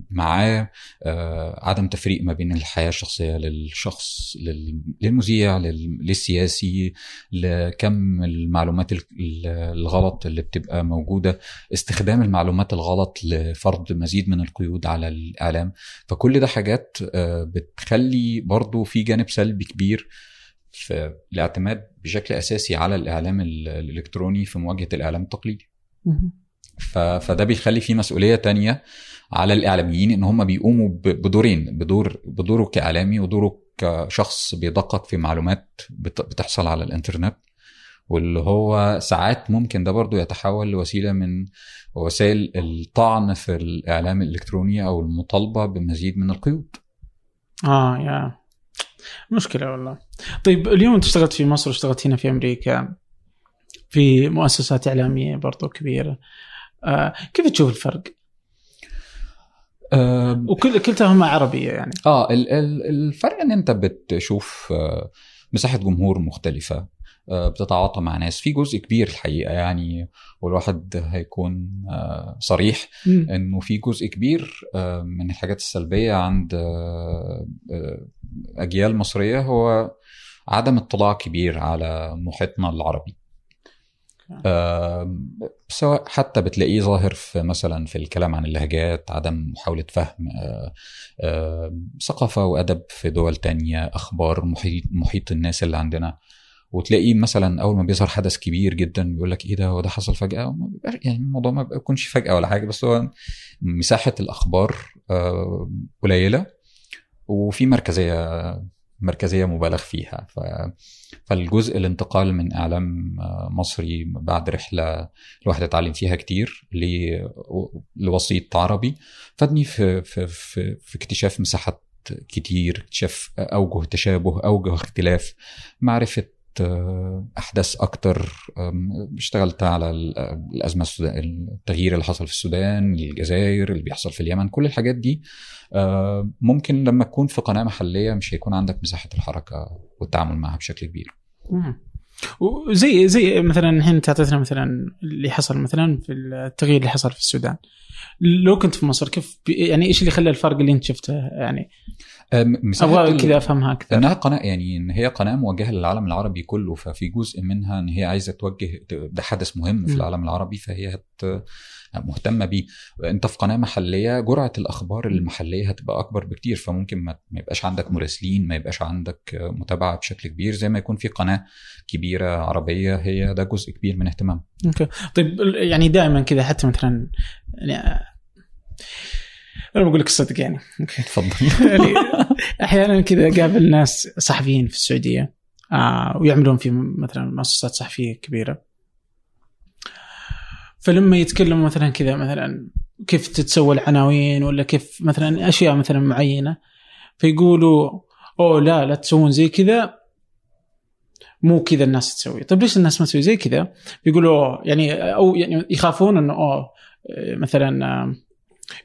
معاه أه، عدم تفريق ما بين الحياة الشخصية للشخص للمذيع للسياسي لكم المعلومات الغلط اللي بتبقى موجودة استخدام المعلومات الغلط لفرض مزيد من القيود على الإعلام فكل ده حاجات آه، بتخلي برضو في جانب سلبي كبير في الاعتماد بشكل أساسي على الإعلام الإلكتروني في مواجهة الإعلام التقليدي. فده بيخلي في مسؤولية تانية على الإعلاميين إن هم بيقوموا بدورين بدور بدوره كإعلامي ودوره كشخص بيدقق في معلومات بتحصل على الإنترنت. واللي هو ساعات ممكن ده برضو يتحول لوسيلة من وسائل الطعن في الإعلام الإلكتروني أو المطالبة بمزيد من القيود. آه يا مشكلة والله. طيب اليوم أنت اشتغلت في مصر واشتغلت هنا في أمريكا في مؤسسات إعلامية برضو كبيرة. آه كيف تشوف الفرق؟ أه وكل كلتاهم عربية يعني آه الفرق إن أنت بتشوف آه، مساحة جمهور مختلفة آه، بتتعاطى مع ناس. في جزء كبير الحقيقة يعني والواحد هيكون آه، صريح إنه في جزء كبير آه، من الحاجات السلبية عند أجيال مصرية هو عدم اطلاع كبير على محيطنا العربي. سواء حتى بتلاقيه ظاهر في مثلا في الكلام عن اللهجات عدم محاولة فهم ثقافة وأدب في دول تانية أخبار محيط, محيط الناس اللي عندنا. وتلاقيه مثلا أول ما بيظهر حدث كبير جدا بيقول لك إيه ده؟ هو ده حصل فجأة؟ يعني الموضوع ما بيكونش فجأة ولا حاجة بس هو مساحة الأخبار آه، قليلة وفي مركزيه مركزية مبالغ فيها. فالجزء الانتقال من إعلام آه، مصري بعد رحلة الواحد اتعلم فيها كتير لوسيط عربي فادني في في في, في اكتشاف مساحات كتير اكتشاف أوجه تشابه أوجه اختلاف معرفة أحداث أكتر اشتغلت على الأزمة السودان التغيير اللي حصل في السودان الجزائر اللي بيحصل في اليمن كل الحاجات دي آه، ممكن لما تكون في قناة محلية مش هيكون عندك مساحة الحركة والتعامل معها بشكل كبير. وزي زي مثلا الحين تعطيتنا مثلا اللي حصل مثلا في التغيير اللي حصل في السودان. لو كنت في مصر كيف يعني إيش اللي خلى الفرق اللي أنت شفته يعني؟ أبغى كذا أفهمها أكثر. إنها قناة يعني إن هي قناة موجهة للعالم العربي كله ففي جزء منها إن هي عايزة توجه ده حدث مهم في م. العالم العربي فهي هت مهتمة بيه. انت في قناة محلية جرعة الأخبار المحليه هتبقى أكبر بكتير فممكن ما يبقاش عندك مراسلين ما يبقاش عندك متابعة بشكل كبير زي ما يكون في قناة كبيرة عربية هي ده جزء كبير من اهتمام أوكي. طيب يعني دائما كذا حتى مثلا يعني أنا بقول لك الصدق يعني. تفضل. يعني أحيانا كذا قابل ناس صحفيين في السعودية آه ويعملون في مثلا مؤسسات صحفية كبيرة. فلما يتكلموا مثلا كذا مثلا كيف تتسوى العناوين ولا كيف مثلا أشياء مثلا معينة فيقولوا أوه لا لا تسوون زي كذا مو كذا الناس تسوي. طيب ليش الناس ما تسوي زي كذا؟ يقولوا يعني أو يعني يخافون إنه أوه مثلا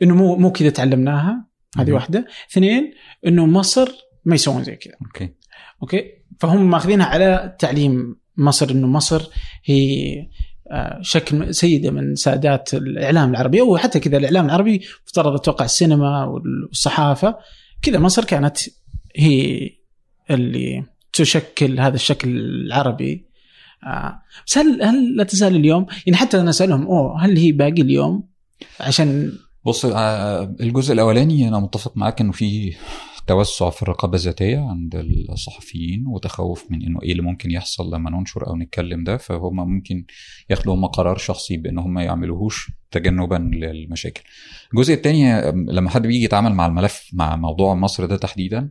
إنه مو مو كذا تعلمناها هذه واحدة. اثنين إنه مصر ما يسوون زي كذا. okay. okay؟ فهم ماخذينها على تعليم مصر إنه مصر هي شكل سيدة من سادات الإعلام العربي أو حتى كذا الإعلام العربي افترض أتوقع السينما والصحافة كذا مصر كانت هي اللي تشكل هذا الشكل العربي آه. بس هل هل لا تزال اليوم يعني حتى أنا أسألهم أوه هل هي باقي اليوم عشان بص آه، الجزء الأولاني أنا متفق معاك إنه في توسع في الرقابة الذاتية عند الصحفيين وتخوف من إنه إيه اللي ممكن يحصل لما ننشر أو نتكلم ده فهم ممكن ياخدوا هم قرار شخصي بإن هم ما يعملوهوش تجنبا للمشاكل. الجزء الثاني لما حد بيجي يتعامل مع الملف مع موضوع مصر ده تحديدا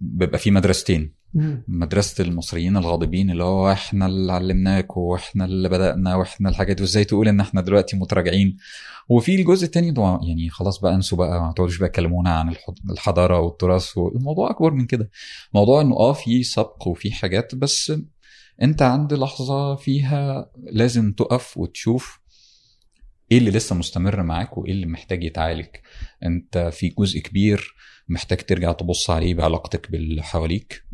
بيبقى في مدرستين. مدرسة المصريين الغاضبين اللي هو إحنا اللي علمناك وإحنا اللي بدأنا وإحنا الحاجات دي. وإزاي تقول إن إحنا دلوقتي متراجعين؟ وفي الجزء الثاني يعني خلاص بقى انسوا بقى ما تقعدوش بقى تكلمونا عن الحضارة والتراث والموضوع أكبر من كده. موضوع إنه آه في سبق وفي حاجات بس أنت عند لحظة فيها لازم تقف وتشوف إيه اللي لسه مستمر معاك وإيه اللي محتاج يتعالج. أنت في جزء كبير محتاج ترجع تبص عليه بعلاقتك باللي حواليك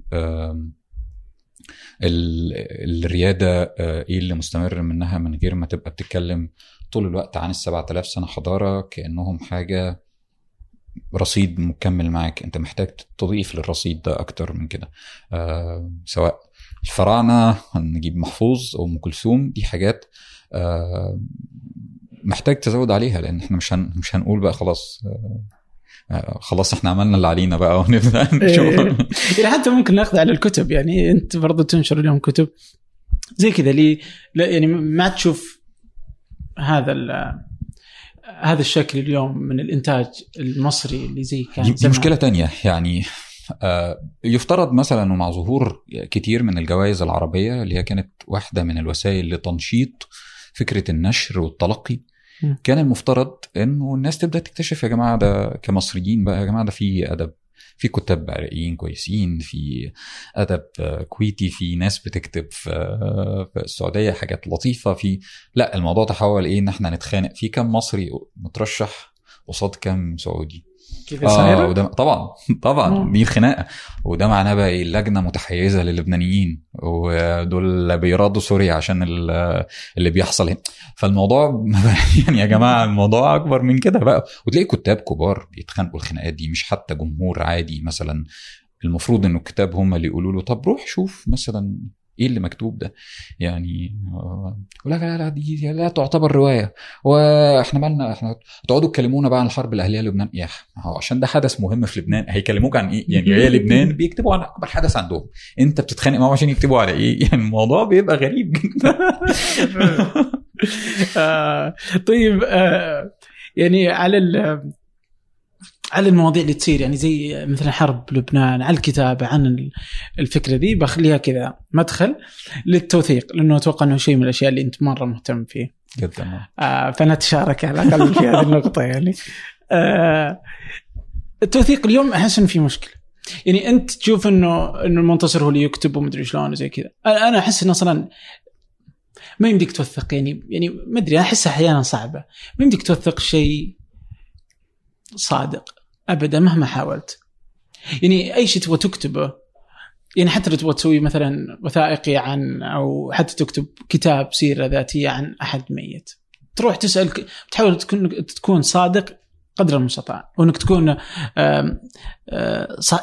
الريادة آه، إيه اللي مستمر منها من غير ما تبقى بتتكلم طول الوقت عن ال 7000 سنة حضارة كأنهم حاجة رصيد مكمل معاك. انت محتاج تضيف للرصيد ده أكتر من كده. آه سواء الفراعنة نجيب محفوظ أو أم كلثوم دي حاجات آه محتاج تزود عليها لأن إحنا مش مش هنقول بقى خلاص. خلاص إحنا عملنا اللي علينا بقى ونبدأ نشوف. يعني حتى ممكن ناخذ على الكتب يعني أنت برضه تنشر اليوم كتب. زي كذا لي لا يعني ما تشوف هذا هذا الشكل اليوم من الإنتاج المصري اللي زي كان دي مشكلة تانية يعني آه، يفترض مثلا مع ظهور كتير من الجوائز العربية اللي هي كانت واحدة من الوسائل لتنشيط فكرة النشر والتلقي كان المفترض إنه الناس تبدأ تكتشف يا جماعة ده كمصريين بقى يا جماعة ده في أدب في كتاب عراقيين كويسين في أدب كويتي في ناس بتكتب في, السعودية حاجات لطيفة في لا الموضوع تحول إيه إن إحنا نتخانق في كم مصري مترشح قصاد كم سعودي. كده آه وده طبعا طبعا دي الخناقه وده معناه بقى إيه؟ اللجنه متحيزة للبنانيين. ودول بيرادوا سوريا عشان اللي بيحصل. هنا فالموضوع يعني يا جماعة الموضوع أكبر من كده بقى. وتلاقي كتاب كبار بيتخانقوا الخناقات دي مش حتى جمهور عادي مثلا. المفروض إنه الكتاب هم اللي يقولوا له طب روح شوف مثلا إيه اللي مكتوب ده؟ يعني لا لا لا دي لا تعتبر رواية. وإحنا مالنا إحنا تقعدوا تكلمونا بقى عن الحرب الأهلية لبنان. يا هو عشان ده حدث مهم في لبنان. هيكلموك عن إيه؟ يعني هي لبنان بيكتبوا عن أكبر حدث عندهم. أنت بتتخانق معاهم عشان يكتبوا على إيه؟ يعني الموضوع بيبقى غريب. جدا آه طيب آه يعني على على المواضيع اللي تصير يعني زي مثلا حرب لبنان على الكتابة عن الفكرة دي بخليها كذا مدخل للتوثيق لأنه أتوقع أنه شيء من الأشياء اللي أنت مرة مهتم فيه. جدا آه فنتشارك على الأقل في هذه النقطة يعني. آه التوثيق اليوم أحس إنه في مشكلة. يعني أنت تشوف انه إنه المنتصر هو اللي يكتب ومدري شلون وزي كذا، أنا أحس إنه أصلا ما يمديك توثق يعني يعني ما أدري احسها أحيانا صعبة، ما يمديك توثق شيء صادق أبدا مهما حاولت. يعني أي شيء تبغى تكتبه يعني حتى لو تبغى تسوي مثلا وثائقي عن أو حتى تكتب كتاب سيرة ذاتية عن أحد ميت. تروح تسأل تحاول تكون تكون صادق قدر المستطاع وإنك تكون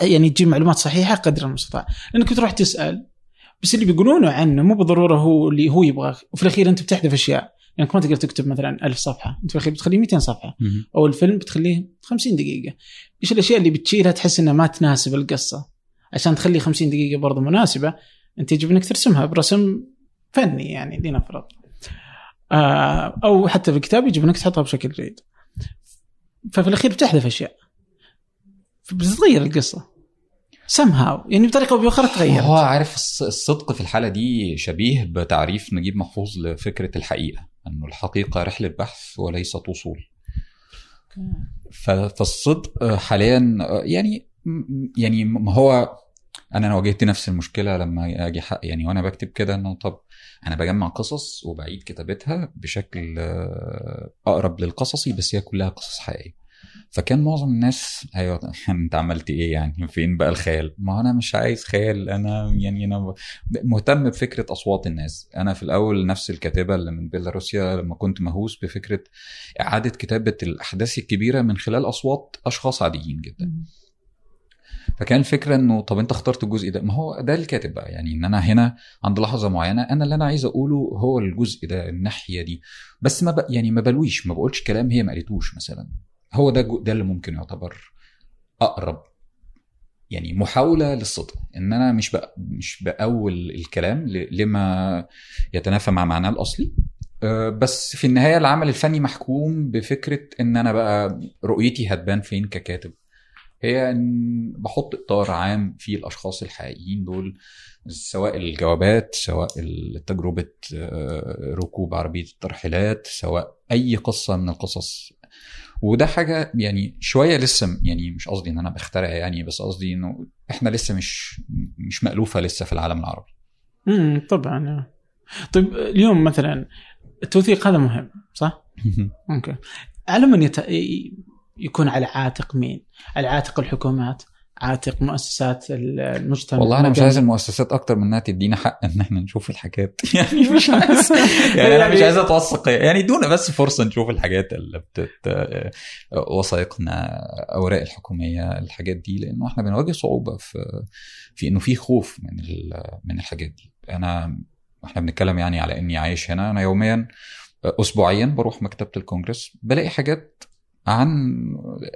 يعني تجيب معلومات صحيحة قدر المستطاع. لانك تروح تسأل بس اللي بيقولونه عنه مو بالضرورة هو اللي هو يبغاه وفي الأخير أنت بتحذف أشياء. يعني ما تقدر تكتب مثلا ألف صفحة؟ أنت في الأخير بتخليه 200 صفحة. أو الفيلم بتخليه 50 دقيقة. إيش الأشياء اللي بتشيلها تحس إنها ما تناسب القصة؟ عشان تخلي 50 دقيقة برضه مناسبة أنت يجب إنك ترسمها برسم فني يعني لنفرض. آه أو حتى في الكتاب يجب إنك تحطها بشكل جيد. ففي الأخير بتحذف أشياء. بتتغير القصة. Somehow. يعني بطريقة أو باخرى تغير هو عارف الصدق في الحالة دي شبيه بتعريف نجيب محفوظ لفكرة الحقيقة. انه الحقيقة رحلة بحث وليست وصول. فالصدق حاليا يعني يعني ما هو أنا أنا واجهت نفس المشكلة لما أجي حق يعني وأنا بكتب كده إنه طب أنا بجمع قصص وبعيد كتابتها بشكل أقرب للقصصي بس هي كلها قصص حقيقية. فكان معظم الناس أيوه انت عملت إيه يعني؟ فين بقى الخيال؟ ما أنا مش عايز خيال أنا يعني أنا مهتم بفكرة أصوات الناس. أنا في الأول نفس الكاتبة اللي من بيلاروسيا لما كنت مهووس بفكرة إعادة كتابة الأحداث الكبيرة من خلال أصوات أشخاص عاديين جدا. فكان الفكرة إنه طب أنت اخترت الجزء ده؟ ما هو ده الكاتب بقى. يعني إن أنا هنا عند لحظة معينة أنا اللي أنا عايز أقوله هو الجزء ده الناحية دي. بس ما. يعني ما بلويش ما بقولش كلام هي ما قالتوش مثلا. هو ده. ده اللي ممكن يعتبر أقرب يعني محاولة للصدق إن أنا مش بق... مش بأول الكلام. لما يتنافى مع معناه الأصلي أه، بس في النهاية العمل الفني محكوم بفكرة إن أنا بقى رؤيتي هتبان فين ككاتب هي إن بحط إطار عام فيه الأشخاص الحقيقيين دول سواء الجوابات سواء تجربة أه، ركوب عربية الترحيلات سواء أي قصة من القصص وده حاجة يعني شوية لسه يعني مش قصدي إن أنا بخترع يعني بس قصدي إنه إحنا لسه مش مش مألوفة لسه في العالم العربي. امم طبعا طيب اليوم مثلا التوثيق هذا مهم صح؟ أوكي على من يت... يكون على عاتق مين؟ على عاتق الحكومات؟ عاتق مؤسسات المجتمع. والله أنا مش عايز المؤسسات أكتر من إنها تدينا حق إن إحنا نشوف الحاجات. يعني مش عايز. يعني أنا مش عايز أتوثق. يعني ادونا بس فرصة نشوف الحاجات اللي بتت وثائقنا أوراق الحكومية الحاجات دي لأنه إحنا بنواجه صعوبة في في إنه في خوف من من الحاجات دي. انا إحنا بنتكلم يعني على إني عايش هنا. أنا يوميا اسبوعيا بروح مكتبة الكونجرس بلاقي حاجات عن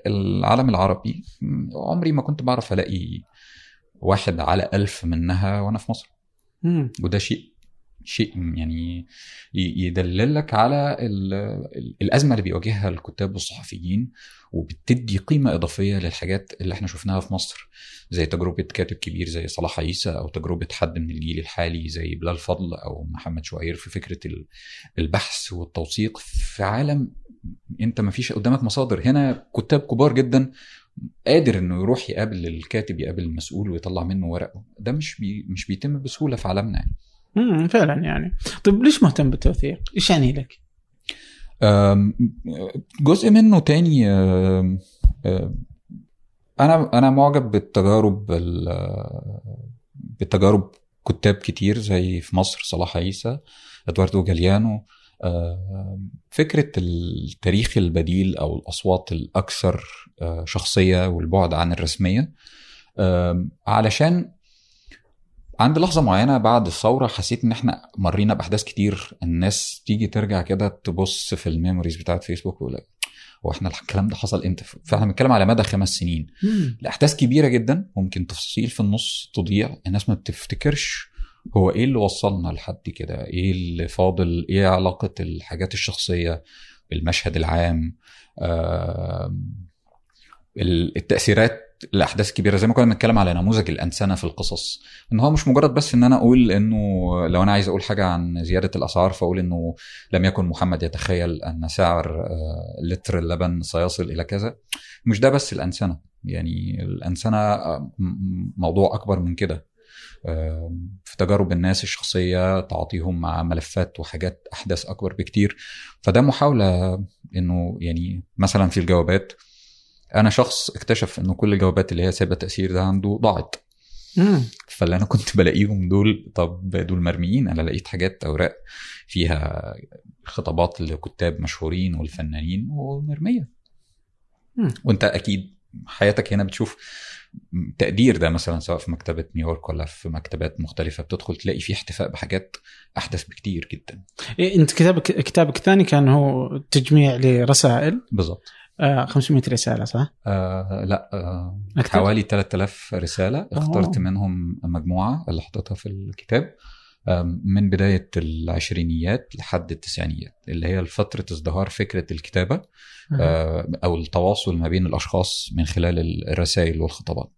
العالم العربي عمري ما كنت بعرف ألاقي واحد على ألف منها وأنا في مصر مم. وده شيء شيء يعني يدللك على الأزمة اللي بيواجهها الكتاب والصحفيين وبتدي قيمة إضافية للحاجات اللي إحنا شفناها في مصر زي تجربة كاتب كبير زي صلاح عيسى أو تجربة حد من الجيل الحالي زي بلال فضل أو محمد شوير في فكرة البحث والتوثيق في عالم أنت ما فيش قدامك مصادر هنا كتاب كبار جدا قادر إنه يروح يقابل الكاتب يقابل المسؤول ويطلع منه ورقه ده مش بي مش بيتم بسهولة في عالمنا يعني امم فعلا يعني طيب ليش مهتم بالتوثيق؟ إيش يعني لك؟ جزء منه تاني أنا أنا معجب بالتجارب بالتجارب كتاب كتير زي في مصر صلاح عيسى إدواردو جاليانو. فكرة التاريخ البديل أو الأصوات الأكثر آه، شخصية والبعد عن الرسمية علشان عند لحظة معينة بعد الثورة حسيت إن إحنا مرينا بأحداث كتير. الناس تيجي ترجع كده تبص في الميموريز بتاعت فيسبوك ويقول هو إحنا الكلام ده حصل إمتى؟ فإحنا بنتكلم على مدى خمس سنين. الاحداث كبيرة جدا ممكن تفاصيل في النص تضيع. الناس ما بتفتكرش هو إيه اللي وصلنا لحد كده إيه اللي فاضل إيه علاقة الحاجات الشخصية بالمشهد العام آه التأثيرات الاحداث الكبيره زي ما كنا بنتكلم على نموذج الأنسنة في القصص. إن هو مش مجرد بس إن أنا أقول إنه لو أنا عايز أقول حاجة عن زيادة الاسعار فأقول إنه لم يكن محمد يتخيل أن سعر آه، لتر اللبن سيصل إلى كذا. مش ده بس الأنسنة. يعني الأنسنة آه، موضوع أكبر من كده. في تجارب الناس الشخصية تعاطيهم مع ملفات وحاجات أحداث أكبر بكتير. فده محاولة إنه يعني مثلا في الجوابات أنا شخص اكتشف إنه كل الجوابات اللي هي سايبة تأثير ده عنده ضاعت. فاللي أنا كنت بلاقيهم دول طب دول مرميين. أنا لقيت حاجات أوراق فيها خطابات لكتاب مشهورين والفنانين ومرمية. وأنت أكيد حياتك هنا بتشوف تقدير ده مثلا سواء في مكتبة نيويورك ولا في مكتبات مختلفة. بتدخل تلاقي فيه احتفاء بحاجات أحدث بكتير جدا. إيه أنت كتابك كتابك الثاني كان هو تجميع لرسائل. بالظبط آه 500 رسالة صح؟ آه لا آه حوالي 3000 رسالة اخترت أوه. منهم مجموعة اللي حطيتها في الكتاب من بداية العشرينيات لحد التسعينيات اللي هي فترة ازدهار فكرة الكتابة أه. أو التواصل ما بين الأشخاص من خلال الرسائل والخطابات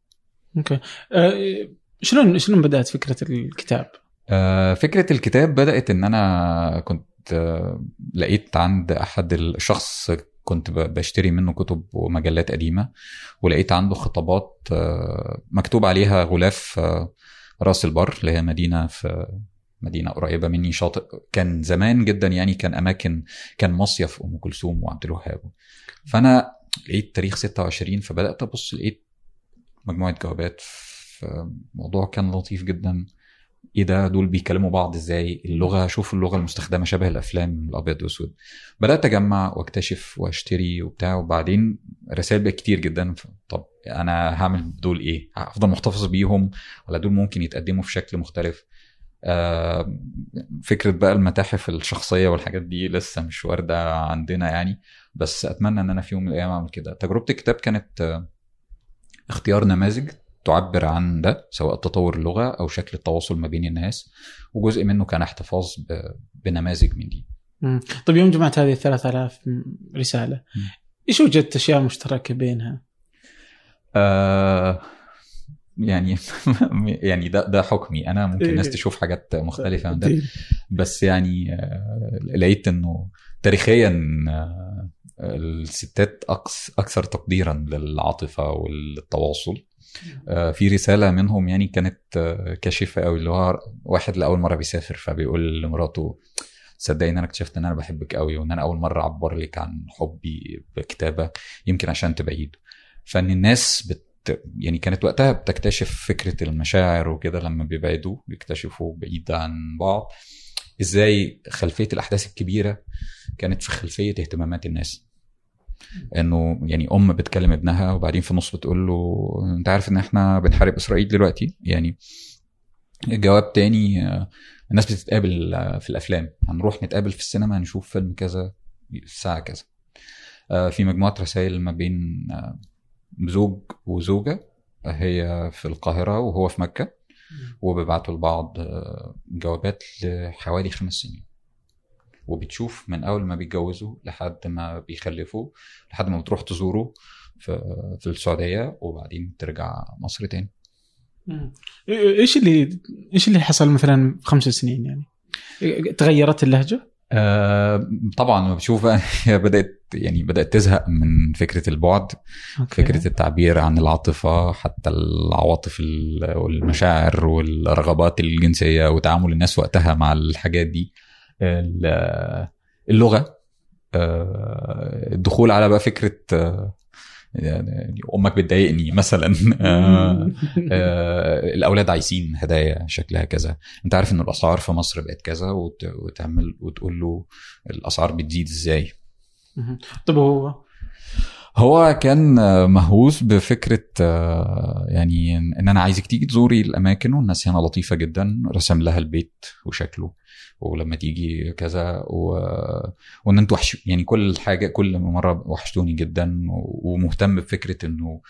أوكي أه شلون شلون بدأت فكرة الكتاب؟ أه فكرة الكتاب بدأت إن أنا كنت أه لقيت عند أحد الشخص كنت بشتري منه كتب ومجلات قديمة ولقيت عنده خطابات أه مكتوب عليها غلاف أه راس البر اللي هي مدينة في مدينة قريبة مني شاطئ كان زمان جدا يعني كان أماكن كان مصيف أم كلثوم وعبد الوهاب. فأنا لقيت تاريخ 26 فبدأت أبص لقيت مجموعة جوابات فالموضوع كان لطيف جدا. إيه ده؟ دول بيكلموا بعض إزاي؟ اللغة شوف اللغة المستخدمة شبه الأفلام الأبيض وأسود. بدأت أجمع وأكتشف وأشتري وبتاع وبعدين رسائل بقت كتير جدا. طب أنا هعمل دول إيه؟ هفضل محتفظ بيهم؟ ولا دول ممكن يتقدموا في شكل مختلف؟ آه فكرة بقى المتاحف الشخصية والحاجات دي لسه مش واردة عندنا يعني. بس أتمنى إن أنا في يوم من الأيام أعمل كده. تجربة الكتاب كانت آه اختيار نماذج. تعبر عن ده سواء تطور اللغة أو شكل التواصل ما بين الناس وجزء منه كان احتفاظ بنماذج من دي. مم. طيب يوم جمعت هذه ال 3000 رسالة مم. إيش وجدت أشياء مشتركة بينها؟ آه يعني يعني ده ده حكمي أنا ممكن الناس إيه. تشوف حاجات مختلفة من ده بس يعني آه لقيت إنه تاريخيا آه الستات أكثر تقديرا للعاطفة والتواصل في رسالة منهم يعني كانت آه كاشفه قوي اللي هو واحد لأول مرة بيسافر فبيقول لمراته صدقني إن أنا اكتشفت إن أنا بحبك قوي وإن أنا أول مرة أعبر لك عن حبي بكتابة يمكن عشان تبعيد فإن الناس بت يعني كانت وقتها بتكتشف فكرة المشاعر وكده لما بيبعدوا بيكتشفوا بعيد عن بعض إزاي خلفية الأحداث الكبيرة كانت في خلفية اهتمامات الناس. انه يعني ام بتكلم ابنها وبعدين في النص بتقول له انت عارف ان إحنا بنحارب اسرائيل دلوقتي؟ يعني جواب تاني الناس بتتقابل في الافلام. هنروح نتقابل في السينما نشوف فيلم كذا الساعة كذا. في مجموعة رسائل ما بين زوج وزوجة هي في القاهرة وهو في مكة. وبيبعتوا لبعض جوابات لحوالي خمس سنين. وبتشوف من أول ما بيتجوزوا لحد ما بيخلفوا لحد ما بتروح تزوره في في السعودية وبعدين ترجع مصر تاني. إيش اللي إيش اللي حصل مثلا في خمس سنين يعني؟ تغيرت اللهجة؟ آه طبعا بشوف هي بدأت يعني بدأت تزهق من فكرة البعد أوكي. فكرة التعبير عن العاطفة حتى العواطف والمشاعر والرغبات الجنسية وتعامل الناس وقتها مع الحاجات دي اللغة الدخول على بقى فكرة يعني أمك بتضايقني مثلا. آه آه الأولاد عايزين هدايا شكلها كذا. أنت عارف إن الأسعار في مصر بقت كذا وتعمل وتقول له الأسعار بتزيد إزاي؟ طب هو هو كان مهووس بفكرة يعني إن أنا عايزك تيجي تزوري الأماكن والناس هنا لطيفة جدا رسم لها البيت وشكله ولما تيجي كذا و... وإن أنتوا وحش يعني كل حاجة كل مرة وحشتوني جدا ومهتم بفكرة إنه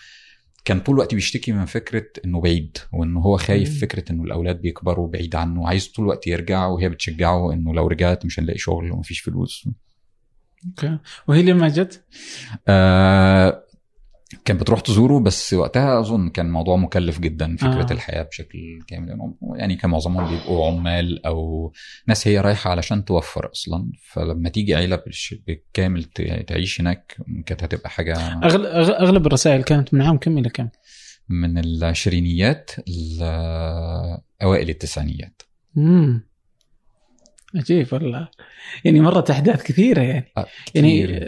كان طول الوقت بيشتكي من فكرة إنه بعيد وإن هو خايف. فكرة إنه الأولاد بيكبروا بعيد عنه وعايز طول الوقت يرجع وهي بتشجعه إنه لو رجعت مش هنلاقي شغل ومفيش فلوس أوكي وهي لما جت؟ آه كانت بتروح تزوره بس وقتها أظن كان الموضوع مكلف جدا فكرة آه. الحياة بشكل كامل يعني كان معظمهم بيبقوا عمال أو ناس هي رايحة علشان توفر أصلا فلما تيجي عيلة بالكامل تعيش هناك كانت هتبقى حاجة أغلب الرسائل كانت من عام كم إلى كم؟ من العشرينيات لاوائل التسعينيات امم عجيب والله. يعني مرت أحداث كثيرة يعني. آه يعني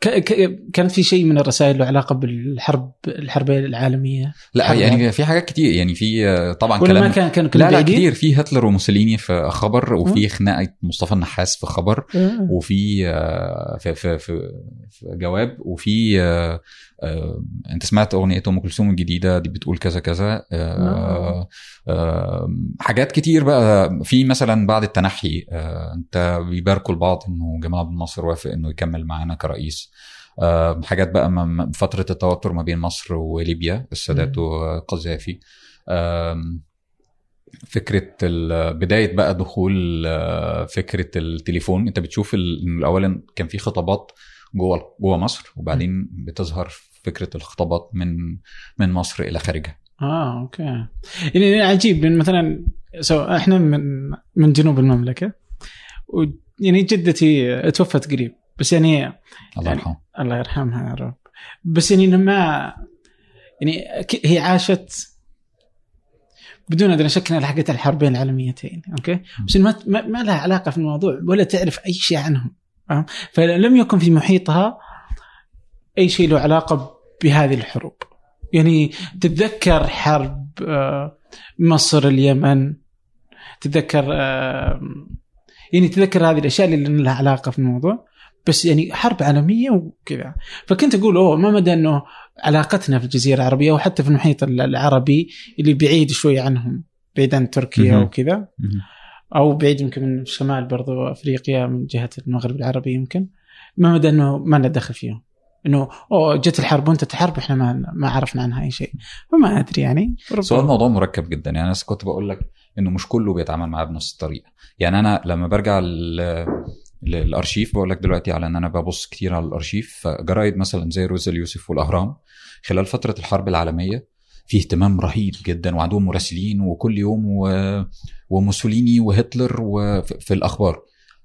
ك... ك... كانت في شيء من الرسائل له علاقة بالحرب الحربين العالمية؟ لا يعني في حاجات كتير. يعني في طبعا ولا كلام ما كان كان لا لا كتير. في هتلر وموسوليني في خبر وفي خناقة مصطفى النحاس في خبر وفي في في, في, في جواب وفي آه انت سمعت اغنية ام كلثوم الجديدة دي بتقول كذا كذا. آه آه حاجات كتير بقى. في مثلا بعد التنحي آه انت بيباركوا لبعض انه جمال عبد الناصر وافق انه يكمل معانا كرئيس. آه حاجات بقى فترة التوتر ما بين مصر وليبيا السادات وقذافي. آه فكرة بداية بقى دخول فكرة التليفون. انت بتشوف اولا كان في خطابات جوه جوه مصر وبعدين بتظهر فكرة الخطابات من من مصر إلى خارجها. آه okay. يعني عجيب. لأن مثلا so إحنا من من جنوب المملكة ويعني جدتي توفت قريب. بس يعني الله يرحمها. يعني الله يرحمها يا رب. بس يعني ما يعني هي عاشت بدون ادنى شك انها لحقت الحربين العالميتين أوكي؟ بس ما ما لها علاقة في الموضوع ولا تعرف أي شيء عنهم. فلم يكن في محيطها أي شيء له علاقة بهذه الحروب. يعني تتذكر حرب آه، مصر اليمن. تتذكر آه، يعني تتذكر هذه الأشياء اللي لها علاقة في الموضوع. بس يعني حرب عالمية وكذا. فكنت أقول أوه ما مدى إنه علاقتنا في الجزيرة العربية وحتى في المحيط العربي اللي بعيد شوي عنهم بعيد عن تركيا. وكذا. أو بعيد يمكن من شمال برضو أفريقيا من جهة المغرب العربي يمكن. ما مدى إنه ما لنا دخل فيهم. إنه اوه جت الحرب وأنت تحارب إحنا ما ما عرفنا عنها أي شيء. فما أدري يعني. هو الموضوع مركب جدا. يعني أنا كنت بقول لك إنه مش كله بيتعامل معاه بنفس الطريقة. يعني أنا لما برجع لل- للأرشيف بقول لك دلوقتي على إن أنا ببص كتير على الأرشيف. فجرايد مثلا زي روز اليوسف والأهرام خلال فترة الحرب العالمية في اهتمام رهيب جدا وعندهم مراسلين وكل يوم و... وموسوليني وهتلر وفي في الأخبار.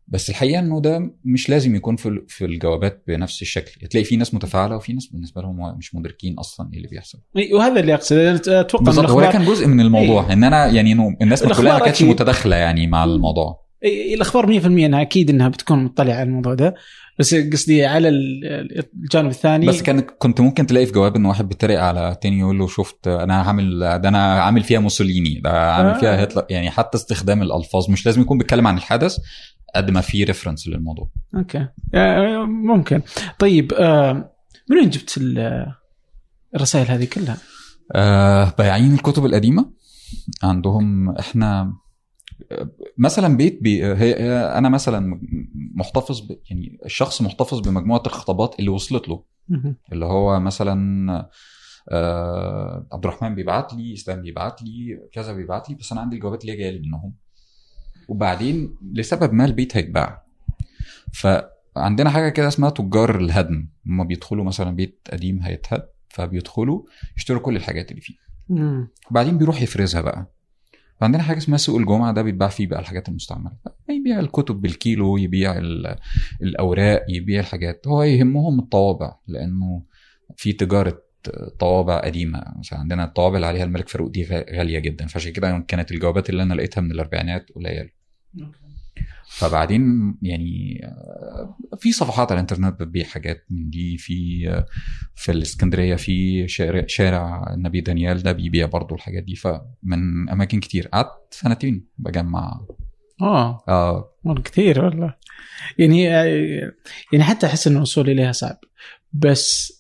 بس الحقيقة إنه ده مش لازم يكون في في الجوابات بنفس الشكل. تلاقي في ناس متفاعلة وفي ناس بالنسبة لهم مش مدركين أصلا إيه اللي بيحصل. وهذا اللي أقصد. أنا أتوقع بالظبط هو الأخبار- كان جزء من الموضوع. إن أنا يعني إنه الناس كلها ما كانتش. متداخلة يعني مع الموضوع. الأخبار 100% إنها أكيد إنها بتكون مطلعة على الموضوع ده. بس قصدي على ال- الجانب الثاني. بس كان كنت ممكن تلاقي في جواب إن واحد بيتريق على تاني يقول له شفت أنا عامل ده أنا عامل فيها موسوليني ده عامل آه. فيها هتلر. يعني حتى استخدام الألفاظ مش لازم يكون بيتكلم عن الحدث قد ما في reference للموضوع. okay. آه، ممكن. طيب آه، من وين جبت ال- الرسائل هذه كلها؟ آه بياعين الكتب القديمة عندهم. إحنا مثلا بيت بي هي أنا مثلا محتفظ ب يعني الشخص محتفظ بمجموعة الخطابات اللي وصلت له. اللي هو مثلا آه عبد الرحمن بيبعت لي إسلام بيبعت لي كذا بيبعت لي بس أنا عندي الجوابات اللي هي جاية لي منهم. وبعدين لسبب ما البيت هيتباع. فعندنا حاجة كده اسمها تجار الهدم. هم بيدخلوا مثلا بيت قديم هيتهد فبيدخلوا يشتروا كل الحاجات اللي فيه. وبعدين بيروح يفرزها بقى. فعندنا حاجة اسمها سوق الجمعة ده بيتباع فيه بقى الحاجات المستعملة. يبيع الكتب بالكيلو يبيع ال- الأوراق يبيع الحاجات. هو يهمهم الطوابع لأنه في تجارة طوابع قديمة. مثلا عندنا الطوابع اللي عليها الملك فاروق دي غا- غالية جدا. فعشان كده كانت الجوابات اللي أنا لقيتها من الأربعينات قليلة. فبعدين يعني آه، في صفحات على الإنترنت بتبيع حاجات من دي في آه، في الإسكندرية في شارع, شارع النبي دانيال ده بيبيع برضو الحاجات دي فمن أماكن كتير. قعدت سنتين بجمع. آه. آه. كثير والله. يعني يعني حتى أحس إن الوصول اليها صعب. بس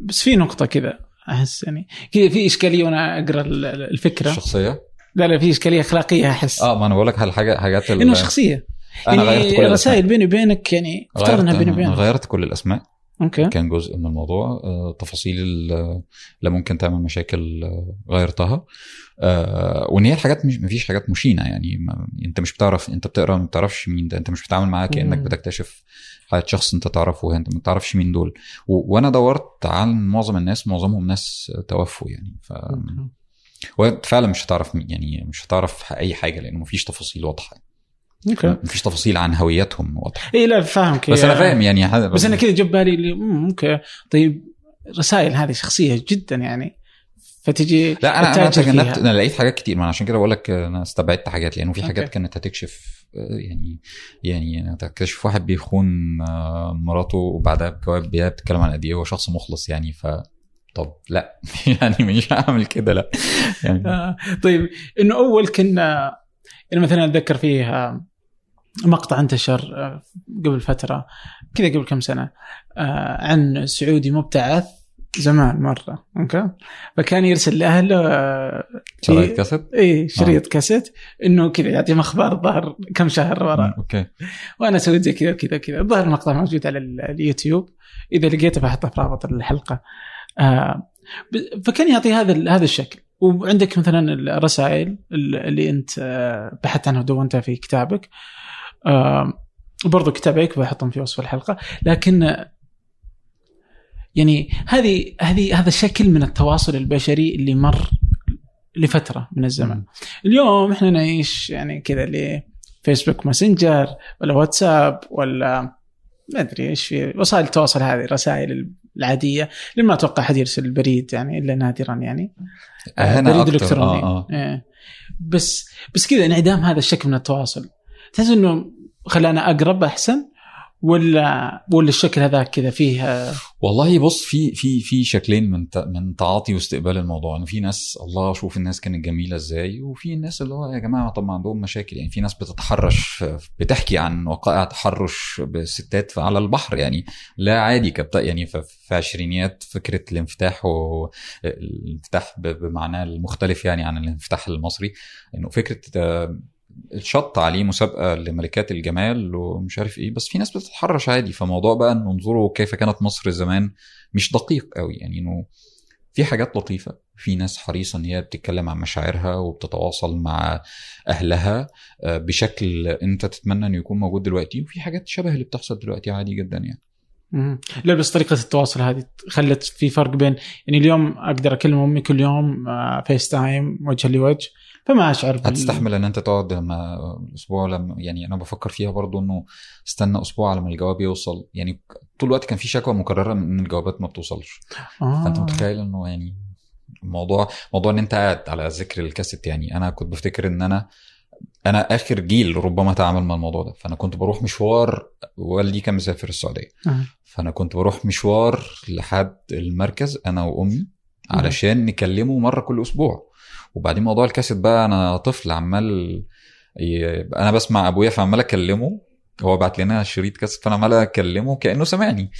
بس في نقطة كذا أحس يعني كذا في إشكالية وأنا أقرأ ال- ال- الفكرة. الشخصية؟ لا لا في إشكالية أخلاقية أحس. آه ما أنا بقول لك الحاجة حاجات إنه شخصية. أنا يعني غيرت كل رسائل الأسماء. بيني وبينك يعني افترض إنها بيني وبينك. غيرت كل الأسماء. okay. كان جزء من الموضوع آه، تفاصيل ال- اللي ممكن تعمل مشاكل آه، غيرتها. آه، وإن هي الحاجات مش مفيش حاجات مشينة يعني ما أنت مش بتعرف أنت بتقرأ ما بتعرفش مين ده. أنت مش بتتعامل معاه كأنك. بتكتشف حياة شخص أنت تعرفه أنت ما تعرفش مين دول. وأنا دورت عن معظم الناس معظمهم ناس توفوا يعني. ف okay. وفعلا مش هتعرف يعني مش هتعرف أي حاجة لأنه مفيش تفاصيل واضحة. okay. مفيش تفاصيل عن هويتهم واضحة. اي لا فاهمك. بس أنا فاهم يعني هذا بس أنا كذا جاب بالي اللي مم، okay. طيب رسائل هذه شخصية جدا يعني فتجي لا أنا أنا تجنبت. أنا لقيت حاجات كتير ما عشان كده بقول لك أنا استبعدت حاجات لأنه في حاجات. كانت هتكشف يعني يعني تكتشف واحد بيخون آه، مراته وبعدها بجواب بيها بتتكلم عن قد إيه هو شخص مخلص يعني ف طب لا. يعني مش هعمل كده لا. يعني آه، طيب إنه أول كنا مثلا أتذكر فيه آه، مقطع انتشر آه، قبل فترة كذا قبل كم سنة آه، عن سعودي مبتعث زمان مرة okay؟ فكان يرسل لأهله آه، شرايط كاسيت؟ إي شريط كاسيت إنه كذا يعطيهم أخبار الظهر كم شهر ورا. okay. وأنا سويت زي كذا وكذا وكذا. الظاهر المقطع موجود على ال- اليوتيوب. إذا لقيته بحطه في رابط الحلقة. آه فكان يعطي هذا هذا الشكل. وعندك مثلا الرسائل ال- اللي أنت آه، بحثت عنها ودونتها في كتابك. آه وبرضه كتابك بحطهم في وصف الحلقة. لكن يعني هذه هذه هذا شكل من التواصل البشري اللي مر لفترة من الزمن. اليوم إحنا نعيش يعني كذا اللي فيسبوك ماسنجر ولا واتساب ولا ما أدري إيش في وسائل التواصل هذه الرسائل العادية اللي ما أتوقع احد يرسل البريد يعني إلا نادرا يعني. هنا بريد إلكتروني. آه آه. إيه. بس بس كذا انعدام هذا الشكل من التواصل. تحس إنه خلانا أقرب أحسن؟ ولا ولا الشكل هذاك كذا فيه آه، والله بص في في في شكلين من من تعاطي واستقبال الموضوع. إنه في ناس الله شوف الناس كانت جميلة إزاي وفي الناس اللي هو يا جماعة طب ما عندهم مشاكل. يعني في ناس بتتحرش بتحكي عن وقائع تحرش بالستات على البحر. يعني لا عادي كبت يعني في عشرينيات فكرة الانفتاح والانفتاح بمعناه المختلف يعني عن الانفتاح المصري. إنه فكرة الشط عليه مسابقة لملكات الجمال ومش عارف إيه. بس في ناس بتتحرش عادي. فموضوع بقى ان انظروا كيف كانت مصر زمان مش دقيق قوي. يعني إنه في حاجات لطيفة. في ناس حريصة إن هي بتتكلم عن مشاعرها وبتتواصل مع أهلها آه، بشكل أنت تتمنى إنه يكون موجود دلوقتي. وفي حاجات شبه اللي بتحصل دلوقتي عادي جدا يعني. لا بس طريقة التواصل هذه خلت في فرق بين يعني اليوم أقدر أكلم أمي كل يوم FaceTime وجها لوجه. فما أشعر بال- هتستحمل إن أنت تقعد لما الأسبوع لما يعني أنا بفكر فيها برضو إنه استنى أسبوع على ما الجواب يوصل. يعني طول الوقت كان في شكوى مكررة من إن الجوابات ما بتوصلش. آه. فانت متخيل إنه يعني الموضوع موضوع إن أنت قاعد على ذكر الكاسيت. يعني أنا كنت بفتكر إن أنا أنا آخر جيل ربما تعامل مع الموضوع ده. فأنا كنت بروح مشوار والدي كان مسافر السعودية. آه. فأنا كنت بروح مشوار لحد المركز أنا وأمي علشان نكلمه مرة كل أسبوع. وبعدين موضوع الكاسيت بقى أنا طفل عمال أنا بسمع أبويا فعمال أكلمه هو بعت لنا شريط كاسيت فأنا عمال أكلمه كأنه سامعني.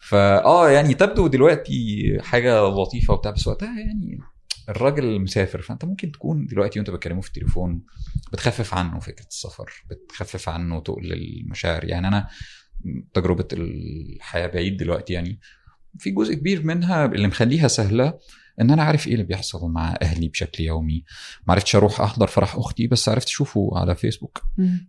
فاه يعني تبدو دلوقتي حاجة لطيفة وبتاع بس وقتها يعني الراجل مسافر فأنت ممكن تكون دلوقتي وأنت بتكلمه في التليفون بتخفف عنه فكرة السفر بتخفف عنه تقل المشاعر. يعني أنا تجربة الحياة بعيد دلوقتي يعني في جزء كبير منها اللي مخليها سهلة إن أنا عارف إيه اللي بيحصل مع أهلي بشكل يومي. ما عرفتش أروح أحضر فرح أختي بس عرفت أشوفه على فيسبوك.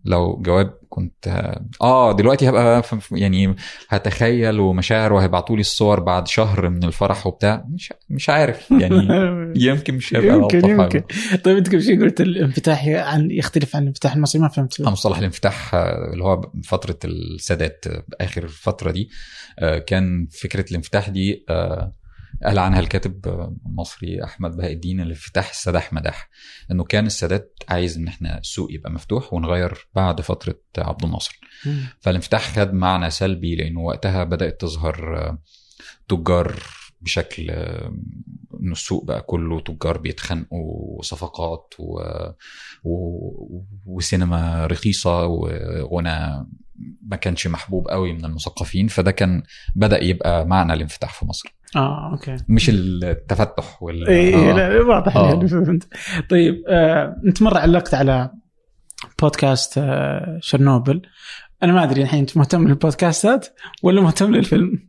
لو جواب كنت آه دلوقتي هبقى يعني هتخيل ومشاعر وهيبعتوا لي الصور بعد شهر من الفرح وبتاع. مش مش عارف. يعني يمكن مش هيبقى يمكن يمكن. طيب أنت قبل شيء قلت الانفتاح عن يختلف عن الانفتاح المصري ما فهمت. مصطلح الانفتاح آه، اللي هو فترة السادات آه، آخر فترة دي آه، كان فكرة الانفتاح دي قال عنها الكاتب المصري أحمد بهاء الدين الانفتاح السداح مداح إنه كان السادات عايز إن إحنا السوق يبقى مفتوح ونغير بعد فترة عبد الناصر. فالانفتاح خد معنى سلبي لأنه وقتها بدأت تظهر تجار بشكل إنه السوق بقى كله تجار بيتخانقوا وصفقات و... و... وسينما رخيصة وغنى ما كانش محبوب قوي من المثقفين فده كان بدأ يبقى معنى الانفتاح في مصر. آه أوكي. مش التفتح وال اي آه. لا واضح آه. يعني فهمت. طيب آه، أنت مرة علقت على بودكاست آه، شرنوبل. أنا ما أدري الحين أنت مهتم للبودكاستات ولا مهتم للفيلم؟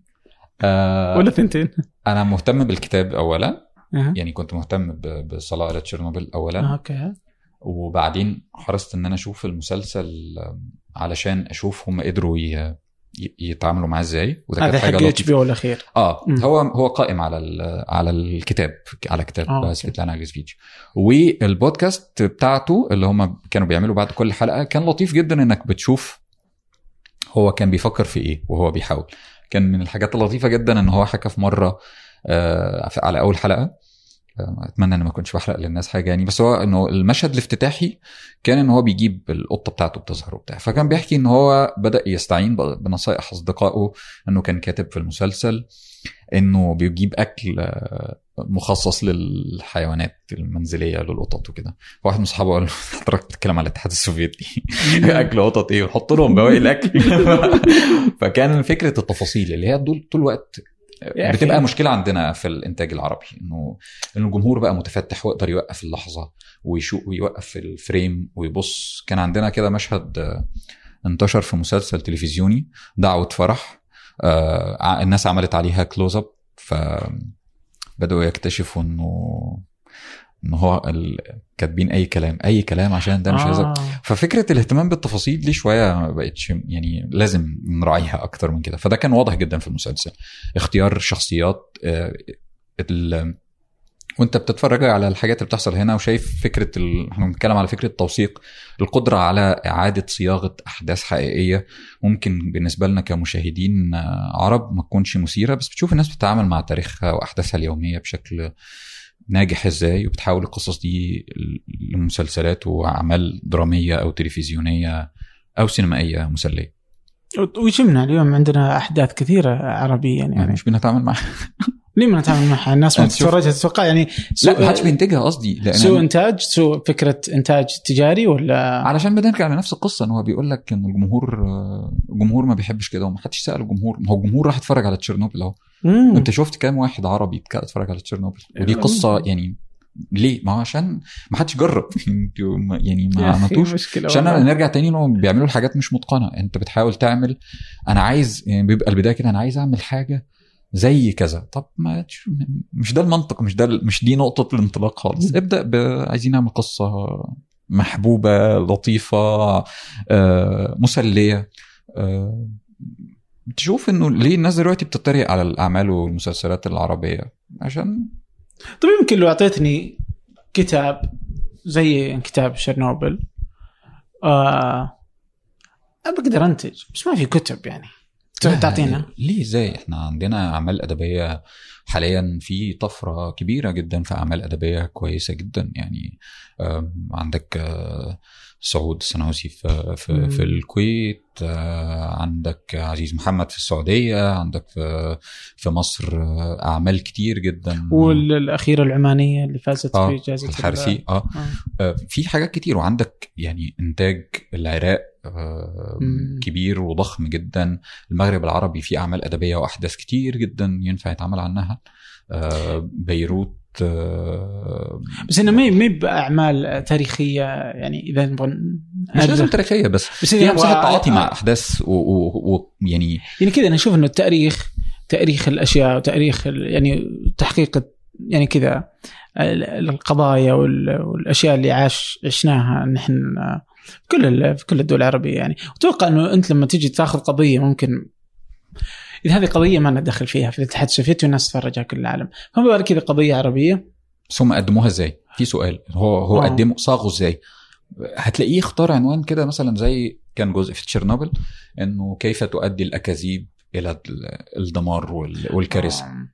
آه ولا ثنتين أنا مهتم بالكتاب اولا. أها. يعني كنت مهتم بصلاة تشيرنوبل اولا. آه، okay. وبعدين حرصت إن أنا أشوف المسلسل علشان أشوف هم قدروا يتعاملوا معاه إزاي. وده كانت حاجة لطيفة. بي الأخير. آه. هو هو قائم على على الكتاب على كتاب آه، آه. سفيتلانا أليكسيفيتش والبودكاست بتاعته اللي هم كانوا بيعملوا بعد كل حلقة كان لطيف جدا إنك بتشوف هو كان بيفكر في إيه وهو بيحاول. كان من الحاجات اللطيفة جدا إن هو حكى في مرة آه على أول حلقة. آه، أتمنى ان ما كنتش بحرق للناس حاجة يعني بس هو إنه المشهد الافتتاحي كان إن هو بيجيب القطة بتاعته بتظهر وبتاع. فكان بيحكي إن هو بدأ يستعين بنصائح أصدقائه إنه كان كاتب في المسلسل إنه بيجيب أكل آه، مخصص للحيوانات المنزلية للقطط وكده. واحد من اصحابه قال له حضرتك بتتكلم على الاتحاد السوفيتي. أكل قطط إيه؟ ونحط لهم بواقي الأكل. فكان فكرة التفاصيل اللي هي دول طول الوقت. بتبقى مشكلة عندنا في الإنتاج العربي إنه إنه الجمهور بقى متفتح ويقدر يوقف اللحظة ويشوف ويوقف الفريم ويبص. كان عندنا كده مشهد آه، انتشر في مسلسل تلفزيوني دعوة فرح. آه، الناس عملت عليها كلوز اب فبداوا يكتشفوا إنه ان هو ال- كاتبين أي كلام أي كلام عشان ده مش آه. ففكرة الاهتمام بالتفاصيل دي شوية ما بقتش يعني لازم نراعيها أكتر من كده. فده كان واضح جدا في المسلسل. اختيار شخصيات آه، ال... وانت بتتفرج على الحاجات اللي بتحصل هنا وشايف فكرة ال... إحنا بنتكلم على فكرة توثيق القدرة على إعادة صياغة أحداث حقيقية. ممكن بالنسبة لنا كمشاهدين آه، عرب ما تكونش مثيرة بس بتشوف الناس بتتعامل مع تاريخها وأحداثها اليومية بشكل ناجح إزاي وبتحول القصص دي لمسلسلات وأعمال درامية أو تلفزيونية أو سينمائية مسلية. ويشمنا اليوم عندنا أحداث كثيرة عربيه يعني. يعني مش بنتعامل معها ليه ما نتعامل معها؟ الناس ما يعني تتفرجها تتوقع يعني لا ما حدش بينتجها قصدي سوء إنتاج سوء فكرة إنتاج تجاري ولا علشان بنرجع لنفس القصة إن هو بيقول لك إن الجمهور الجمهور ما بيحبش كده وما حدش سأل الجمهور ما هو الجمهور راح يتفرج على تشيرنوبل أهو. أنت شفت كام واحد عربي اتفرج على تشيرنوبل ودي قصة يعني ليه؟ ما هو عشان ما حدش جرب يعني ما عملتوش عشان. نرجع تاني انهم بيعملوا الحاجات مش متقنة أنت بتحاول تعمل أنا عايز يعني بيبقى البداية كده أنا عايز أعمل حاجة زي كذا طب ما مش ده المنطق مش ده مش دي نقطة الانطلاق خالص. ابدأ. عايزين نعمل قصة محبوبة لطيفة آه، مسلية آه، تشوف إنه ليه الناس دلوقتي بتتريق على الأعمال والمسلسلات العربية عشان طيب يمكن لو أعطيتني كتاب زي كتاب شرنوبل آه بقدر أنتج بس ما في كتب يعني تعطينا ليه إزاي إحنا عندنا أعمال أدبية حاليا في طفرة كبيرة جدا في اعمال أدبية كويسة جدا يعني عندك آه، سعود السنوسي في في, مم. في الكويت آه، عندك عزيز محمد في السعودية عندك في في مصر آه، أعمال كتير جدا والأخيرة العمانية اللي فازت آه في جائزة الحارسي آه آه. آه، في حاجات كتير وعندك يعني إنتاج العراق آه،. كبير وضخم جدا. المغرب العربي فيه أعمال أدبية وأحداث كتير جدا ينفع يتعمل عنها. آه، بيروت آه، بس إنه ما ما باعمال تاريخية يعني إذا نبغى مش لازم تاريخية بس بس فيها مساحة تعاطي مع أحداث ويعني يعني كذا أنا أشوف إنه التاريخ تاريخ الأشياء وتاريخ يعني تحقيق يعني كذا ال- القضايا وال- والأشياء اللي عاش عشناها نحن في كل في كل الدول العربية يعني أتوقع إنه أنت لما تجي تاخذ قضية ممكن إذا هذه قضية ما لنا دخل فيها في الاتحاد السوفيتي والناس تتفرجها كل العالم فما بالك اذا قضية عربية بس هم قدموها إزاي؟ في سؤال هو هو آه. قدموا صاغوا إزاي؟ هتلاقيه اختار عنوان كده مثلا زي كان جزء في تشيرنوبل إنه كيف تؤدي الأكاذيب إلى ال- الدمار وال- والكارثة آه.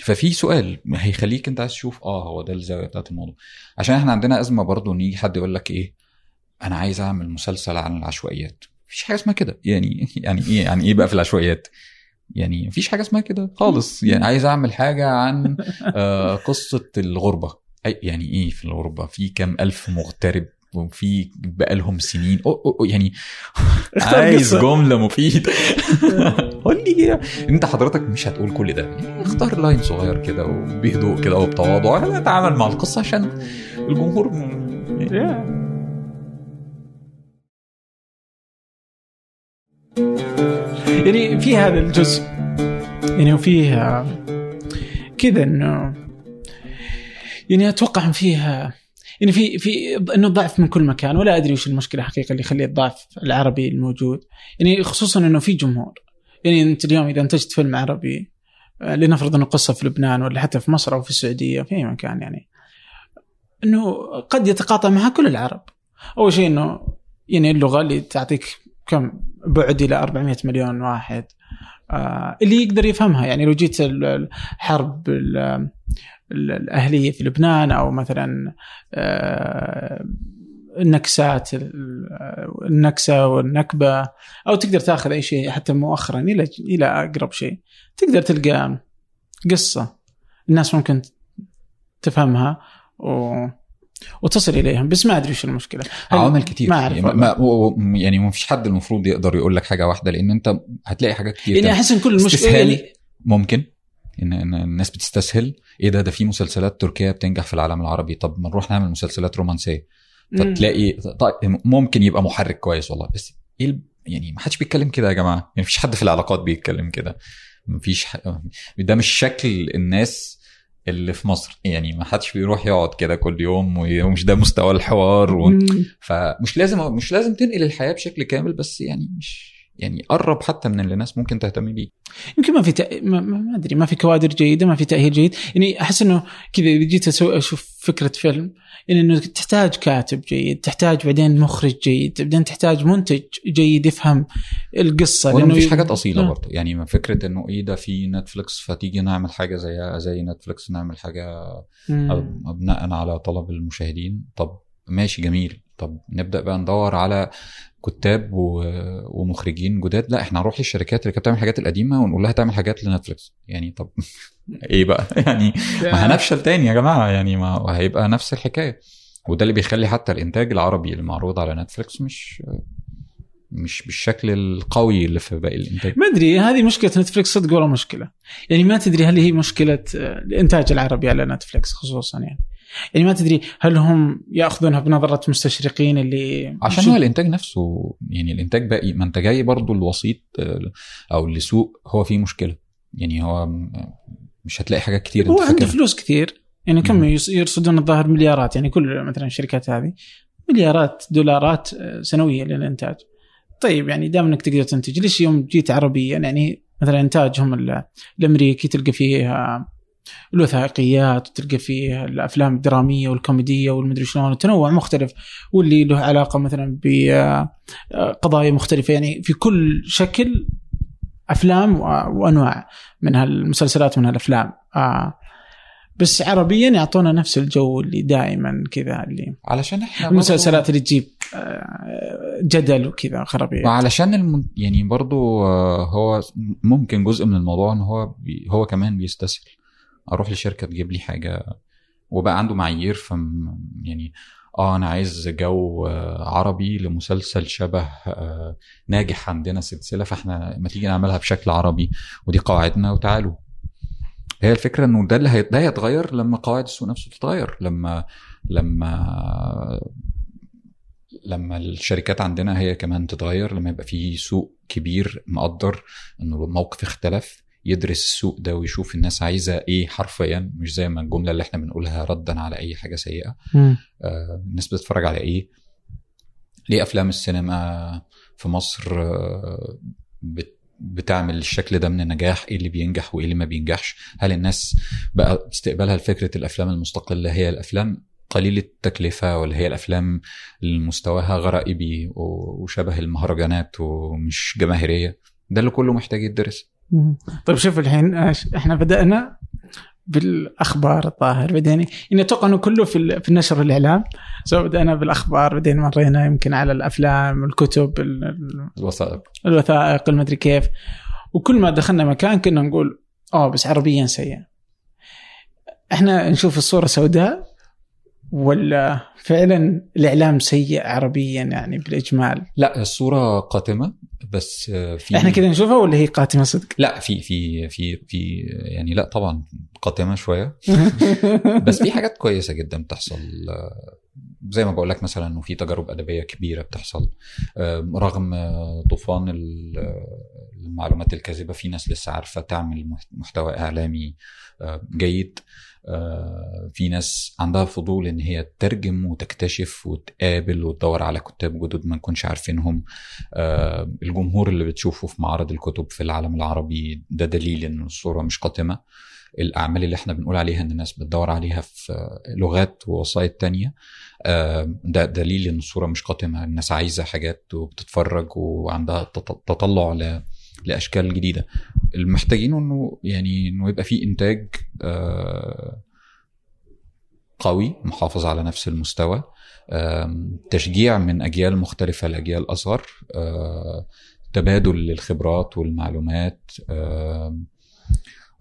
ففي سؤال هيخليك أنت عايز تشوف آه هو ده الزاويه بتاعت الموضوع عشان إحنا عندنا أزمة برضو إن يجي حد يقول لك إيه أنا عايز أعمل مسلسل عن العشوائيات. مفيش حاجة اسمها كده. يعني يعني إيه؟ يعني إيه بقى في العشوائيات؟ يعني مفيش حاجة اسمها كده خالص. يعني عايز أعمل حاجة عن آه قصة الغربة. يعني إيه في الغربة؟ في كام ألف مغترب وفي بقالهم سنين. أو أو أو يعني عايز. جملة مفيدة. قول لي كده. أنت حضرتك مش هتقول كل ده. يعني اختار لاين صغير كده وبهدوء كده وبتواضع. اتعامل مع القصة عشان الجمهور. م- يعني في هذا الجزء. يعني وفيه كذا إنه يعني أتوقع إن فيها يعني في في إنه ضعف من كل مكان ولا أدري وش المشكلة حقيقة اللي يخلي الضعف العربي الموجود. يعني خصوصا إنه في جمهور. يعني أنت اليوم إذا انتجت فيلم عربي آه، لنفرض إنه قصة في لبنان ولا حتى في مصر أو في السعودية في أي مكان يعني إنه قد يتقاطع معها كل العرب. أول شيء إنه يعني اللغة اللي تعطيك كم بعد إلى 400 مليون واحد. آه اللي يقدر يفهمها يعني لو جيت ال- الحرب ال- ال- الأهلية في لبنان أو مثلا آه النكسات ال- النكسة والنكبة أو تقدر تأخذ أي شيء حتى مؤخرا إلى إلى أقرب شيء تقدر تلقى قصة الناس ممكن تفهمها و... وتصل إليهم بس ما أدري وش المشكلة. عوامل كتير. ما أعرف يعني, ما يعني ما فيش حد المفروض يقدر يقول لك حاجة واحدة لأن أنت هتلاقي حاجات كتير. يعني. أحس إن كل المشكلة يعني ممكن؟ ان إن الناس بتستسهل. إيه ده؟ ده في مسلسلات تركية بتنجح في العالم العربي. طب ما نروح نعمل مسلسلات رومانسية. فتلاقي طيب ممكن يبقى محرك كويس والله. بس إيه يعني ما حدش بيتكلم كده يا جماعة. يعني مفيش حد في العلاقات بيتكلم كده. مفيش ح... ده مش شكل الناس اللي في مصر. يعني ما حدش بيروح يقعد كده كل يوم ومش ده مستوى الحوار و... فمش لازم مش لازم تنقل الحياة بشكل كامل بس يعني مش يعني قرب حتى من اللي الناس ممكن تهتم بيه. يمكن ما في تأ... ما, ما أدري ما في كوادر جيدة ما في تأهيل جيد. يعني أحس إنه كذا إذا جيت أسوي أشوف فكرة فيلم يعني إنه تحتاج كاتب جيد تحتاج بعدين مخرج جيد بعدين تحتاج منتج جيد يفهم القصة. ولا مفيش حاجات أصيلة آه. برضه. يعني فكرة إنه إيه ده في نتفليكس فتيجي نعمل حاجة زيها زي نتفليكس نعمل حاجة. بناء على طلب المشاهدين. طب ماشي جميل. طب نبدأ بقى ندور على كتاب و- ومخرجين جداد. لا إحنا هنروح للشركات اللي كانت بتعمل الحاجات القديمة ونقول لها تعمل حاجات لنتفليكس. يعني طب إيه بقى؟ يعني ما هنفشل تاني يا جماعة. يعني ما هيبقى نفس الحكاية. وده اللي بيخلي حتى الإنتاج العربي المعروض على نتفليكس مش مش بالشكل القوي اللي في باقي الإنتاج. ما أدري هذه مشكلة نتفلكس صدق والله مشكلة؟ يعني ما تدري هل هي مشكلة آه، الانتاج العربي على نتفلكس خصوصا يعني. يعني ما تدري هل هم يأخذونها بنظرة مستشرقين اللي عشان هو الإنتاج نفسه يعني الإنتاج باقي ما انت جاي برضو الوسيط آه، أو اللي سوق هو فيه مشكلة. يعني هو مش هتلاقي حاجات كتير هو عنده فلوس كثير يعني كم يرصدون الظاهر مليارات. يعني كل مثلا الشركات هذه مليارات دولارات آه، سنوية للإنتاج. طيب يعني دام إنك تقدر تنتج ليش يوم جيت عربيا؟ يعني مثلا إنتاجهم ال- الأمريكي تلقى فيه الوثائقيات وتلقى فيه الأفلام الدرامية والكوميدية والمدري شلون وتنوع مختلف. واللي له علاقة مثلا بقضايا مختلفة يعني في كل شكل أفلام وأنواع من هالمسلسلات من هالأفلام. آه بس عربيا يعطونا نفس الجو اللي دائما كذا اللي علشان إحنا المسلسلات اللي تجيب آه، جدل وكذا خرابيط. وعلشان الم... يعني برضو آه، هو ممكن جزء من الموضوع إن هو بي... هو كمان بيستسهل. أروح لشركة تجيب لي حاجة وبقى عنده معايير فم يعني آه أنا عايز جو آه، عربي لمسلسل شبه آه، ناجح عندنا سلسلة فإحنا ما تيجي نعملها بشكل عربي ودي قواعدنا وتعالوا هي الفكرة إنه ده اللي. ده هيتغير لما قواعد السوق نفسه تتغير لما لما لما الشركات عندنا هي كمان تتغير لما يبقى في سوق كبير مقدر إنه الموقف اختلف يدرس السوق ده ويشوف الناس عايزة إيه حرفيا مش زي ما الجملة اللي إحنا بنقولها ردا على أي حاجة سيئة. آه، الناس بتتفرج على إيه؟ ليه أفلام السينما في مصر آه، بت- بتعمل الشكل ده من النجاح؟ إيه اللي بينجح وإيه اللي ما بينجحش؟ هل الناس بقى استقبالها لفكرة الأفلام المستقلة هي الأفلام قليله التكلفة ولا هي الأفلام اللي مستواها غرائبي وشبه المهرجانات ومش جماهيرية؟ ده اللي كله محتاج يدرس. طيب شوف الحين إحنا بدأنا بالأخبار الظاهر بعدين يعني أتوقع انه كله في في النشر والاعلام سواء بدأنا بالأخبار بعدين مرينا يمكن على الأفلام الكتب ال- ال- الوثائق. الوثائق المدري كيف. وكل ما دخلنا مكان كنا نقول آه بس عربيا سيء إحنا نشوف الصورة سوداء ولا فعلا الإعلام سيء عربيا يعني بالإجمال؟ لا الصورة قاتمة. بس آه، في إحنا كذا نشوفها ولا هي قاتمة صدق؟ لا في في في في يعني لا طبعا قاتمة شوية. بس في حاجات كويسة جدا بتحصل آه، زي ما بقول لك مثلا إنه في تجارب أدبية كبيرة بتحصل. رغم آه، طوفان ال- المعلومات الكاذبة في ناس لسه عارفة تعمل مح- محتوى إعلامي جيد. في ناس عندها فضول إن هي تترجم وتكتشف وتقابل وتدور على كتاب جدد ما نكونش عارفينهم. آه، الجمهور اللي بتشوفه في معرض الكتب في العالم العربي ده دليل إن الصورة مش قاتمة. الأعمال اللي إحنا بنقول عليها إن الناس بتدور عليها في لغات ووسائط تانية آه، ده دليل إن الصورة مش قاتمة. الناس عايزة حاجات وبتتفرج وعندها تط- تطلع ل- لأشكال جديدة. المحتاجين إنه يعني إنه يبقى في إنتاج آه، قوي محافظ على نفس المستوى. تشجيع من أجيال مختلفة لأجيال أصغر. آه، تبادل للخبرات والمعلومات.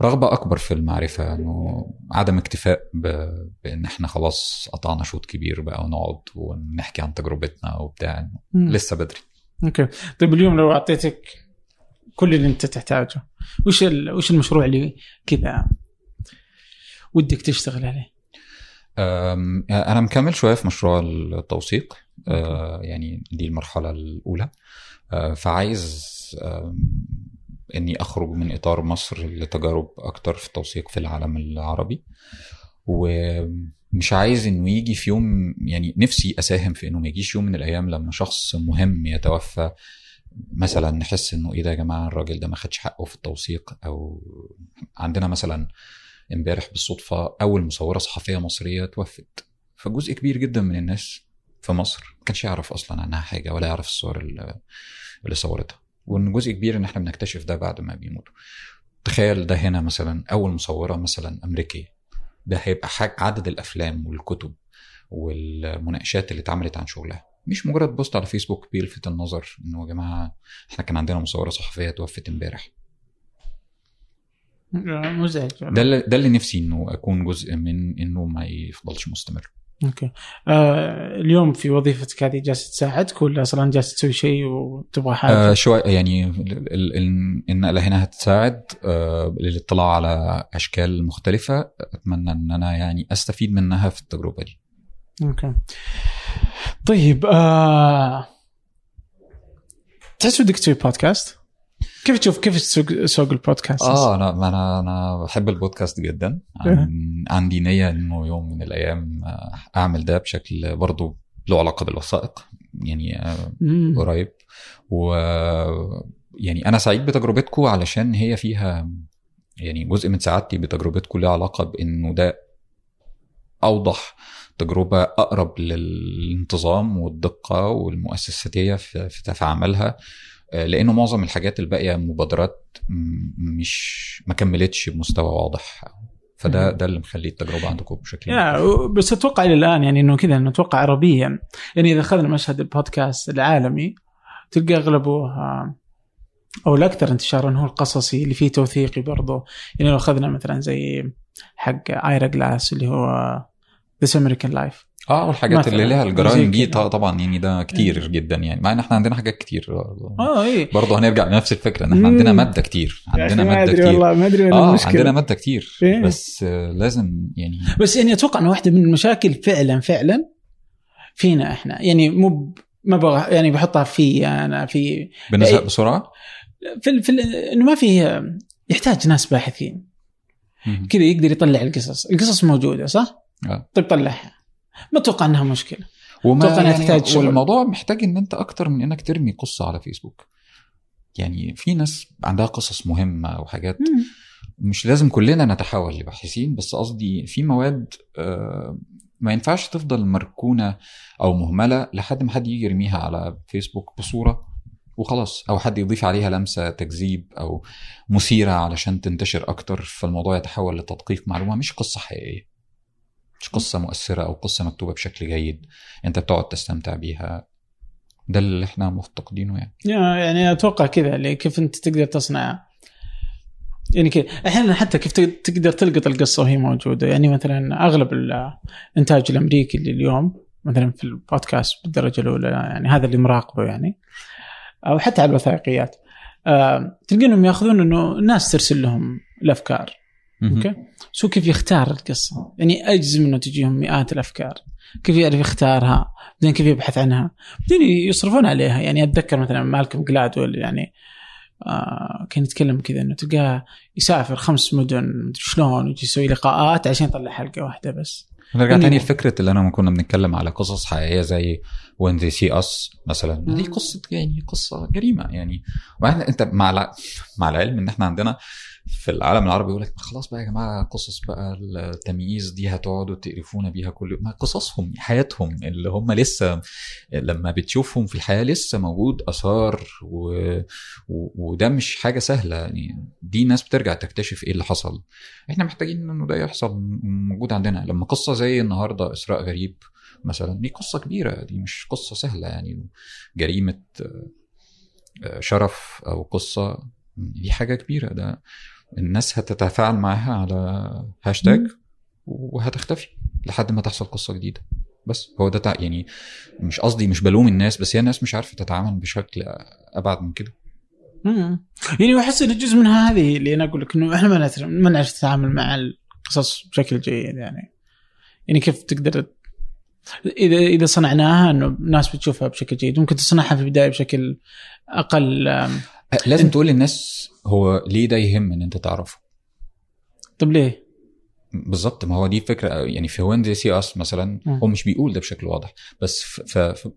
رغبة أكبر في المعرفة إنه عدم اكتفاء ب- بإن إحنا خلاص قطعنا شوط كبير بقى ونقعد ونحكي عن تجربتنا وبتاع. لسه بدري. أوكي. طيب اليوم لو أعطيتك كل اللي انت تحتاجه وش. وش المشروع اللي كذا ودك تشتغل عليه؟ أنا مكمل شوية في مشروع التوثيق أه، يعني دي المرحلة الأولى أه، فعايز أم، إني أخرج من إطار مصر لتجارب أكتر في التوثيق في العالم العربي ومش عايز إنه يجي في يوم يعني نفسي أساهم في إنه ما يجيش يوم من الأيام لما شخص مهم يتوفى مثلا نحس إنه إيه ده يا جماعة الراجل ده ما خدش حقه في التوثيق أو عندنا مثلا امبارح بالصدفة أول مصورة صحفية مصرية توفت. فجزء كبير جدا من الناس في مصر ما كانش يعرف أصلا عنها حاجة ولا يعرف الصور اللي صورتها. وإن جزء كبير إن إحنا بنكتشف ده بعد ما بيموتوا. تخيل ده هنا مثلا أول مصورة مثلا أمريكية. ده هيبقى عدد الأفلام والكتب والمناقشات اللي اتعملت عن شغلها. مش مجرد بوست على فيسبوك بيلفت النظر انه يا جماعة إحنا كان عندنا مصورة صحفية توفت امبارح. مزعج. ده اللي ده اللي نفسي إنه أكون جزء من إنه ما يفضلش مستمر. okay. آه اليوم في وظيفتك هذه جالس تساعدك ولا أصلا جالس تسوي شيء وتبغى حاجة؟ آه شوي يعني ال- ال- ال- النقله هنا هتساعد آه للاطلاع على أشكال مختلفة. أتمنى إن أنا يعني أستفيد منها في التجربة دي. okay. طيب آه... تحس بدك تسوي بودكاست؟ كيف تشوف كيف سوق سوق البودكاست؟ آه أنا أنا أنا بحب البودكاست جدا عن- عندي نية إنه يوم من الأيام آه، أعمل ده بشكل برضه له علاقة بالوثائق يعني آه،. قريب و يعني أنا سعيد بتجربتكم علشان هي فيها يعني جزء من سعادتي بتجربتكم لها علاقة بإنه ده أوضح تجربه أقرب للانتظام والدقة والمؤسساتية في عملها آه، لأنه معظم الحاجات الباقية مبادرات مش ما كملتش بمستوى واضح. فده. ده اللي مخلي التجربة عندكم بشكل بس أتوقع إلى الآن يعني إنه كذا إنه أتوقع عربيا. يعني إذا أخذنا مشهد البودكاست العالمي تلقى أغلبه آه، أو الاكثر انتشارا هو القصصي اللي فيه توثيقي برضه يعني لو أخذنا مثلا زي حق Ira Glass اللي هو This American Life آه والحاجات. اللي لها زي الجرائم دي طبعا يعني ده كتير جدا يعني. مع إن إحنا عندنا حاجات كتير. آه اي برضه هنرجع لنفس الفكرة إن. إحنا عندنا مادة كتير. عندنا ما مادة كتير. والله ما أدري وين آه المشكلة. عندنا مادة كتير. إيه. بس آه، لازم يعني بس يعني أتوقع انه واحدة من المشاكل فعلا فعلا فينا إحنا. يعني مو ما بغى يعني بحطها في أنا في بنزهق إيه. بسرعة؟ في, ال- في ال- إنه ما في يحتاج ناس باحثين. كذا يقدر يطلع القصص، القصص موجودة صح؟ آه. طيب طلعها. ما أتوقع إنها مشكلة. وما أتوقع إنها يعني تحتاج شغل. والموضوع محتاج إن أنت أكتر من إنك ترمي قصة على فيسبوك. يعني في ناس عندها قصص مهمة وحاجات مش لازم كلنا نتحول لباحثين بس قصدي في مواد آه، ما ينفعش تفضل مركونة أو مهملة لحد ما حد يجي يرميها على فيسبوك بصورة وخلاص أو حد يضيف عليها لمسة تكذيب أو مثيرة علشان تنتشر أكتر فالموضوع يتحول لتدقيق معلومة مش قصة حقيقية. مش قصة مؤثرة أو قصة مكتوبة بشكل جيد. أنت بتقعد تستمتع بيها. ده اللي إحنا مفتقدينه يعني. يعني أتوقع كذا كيف أنت تقدر تصنع. يعني كذا. أحيانا حتى كيف تق- تقدر تلقط القصة وهي موجودة. يعني مثلا أغلب الانتاج الأمريكي اللي اليوم مثلا في البودكاست بالدرجة الأولى يعني هذا اللي مراقبه يعني. أو حتى على الوثائقيات. آه تلقى انهم يأخذون إنه الناس ترسل لهم الأفكار. أوكي؟ هو كيف يختار القصة؟ يعني أجزم إنه تجيهم مئات الأفكار. كيف يعرف يختارها؟ بعدين كيف يبحث عنها؟ بعدين يصرفون عليها. يعني أتذكر مثلا مالكم جلادول يعني آه كان يتكلم كذا إنه تلقاه يسافر خمس مدن شلون ويجي يسوي لقاءات عشان يطلع حلقة واحدة بس. نرجع تاني لفكره اللي أنا لما كنا بنتكلم على قصص حقيقية زي When They See Us مثلا. دي قصة يعني قصة جريمه يعني. أنت مع الع... مع العلم إن إحنا عندنا في العالم العربي يقول لك خلاص بقى يا جماعة قصص بقى التمييز دي هتقعدوا تقرفونا بيها كل يوم. قصصهم حياتهم اللي هم لسه لما بتشوفهم في الحياة لسه موجود آثار و... و... وده مش حاجة سهلة. يعني دي ناس بترجع تكتشف إيه اللي حصل. إحنا محتاجين إنه ده يحصل موجود عندنا. لما قصة زي النهارده إسراء غريب مثلا دي قصة كبيرة دي مش قصة سهلة. يعني جريمة آه، شرف أو قصة دي حاجة كبيرة. ده الناس هتتفاعل معاها على هاشتاج. وهتختفي لحد ما تحصل قصة جديدة بس هو ده يعني مش قصدي مش بلوم الناس بس هي الناس مش عارفة تتعامل بشكل أبعد من كده مم. يعني أحس إن جزء منها هذه اللي أنا أقول لك إنه إحنا ما نعرف ما نعرف نتعامل مع القصص بشكل جيد يعني يعني كيف تقدر إذا إذا صنعناها إنه الناس بتشوفها بشكل جيد ممكن تصنعها في البداية بشكل أقل لازم تقول للناس هو ليه ده يهم إن أنت تعرفه طب ليه؟ بالظبط ما هو دي فكرة يعني في When They See Us مثلا. هو مش بيقول ده بشكل واضح بس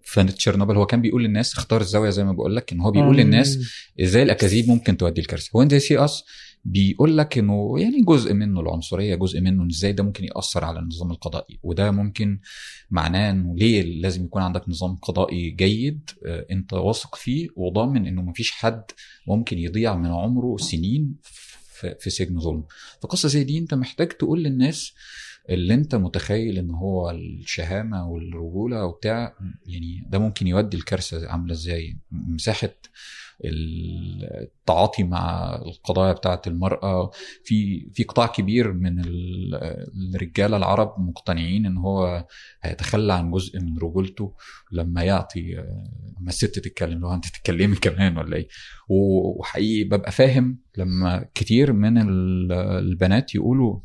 في تشيرنوبل هو كان بيقول للناس اختار الزاوية زي ما بقول لك إن هو بيقول. للناس إزاي الأكاذيب ممكن تؤدي لكارثة When They See Us بيقول لك إنه يعني جزء منه العنصرية جزء منه إزاي ده ممكن يأثر على النظام القضائي. وده ممكن معناه إنه ليه لازم يكون عندك نظام قضائي جيد آه، أنت واثق فيه وضامن إنه مفيش حد ممكن يضيع من عمره سنين في سجن ظلم. في قصة زي دي أنت محتاج تقول للناس اللي أنت متخيل إن هو الشهامة والرجولة وبتاع يعني ده ممكن يودي الكارثة عاملة إزاي؟ مساحة التعاطي مع القضايا بتاعة المرأة. في في قطاع كبير من ال- الرجاله العرب مقتنعين إن هو هيتخلى عن جزء من رجولته لما يعطي لما الست تتكلم لو أنت تتكلمي كمان ولا إيه؟ وحقيقي ببقى فاهم لما كتير من ال- البنات يقولوا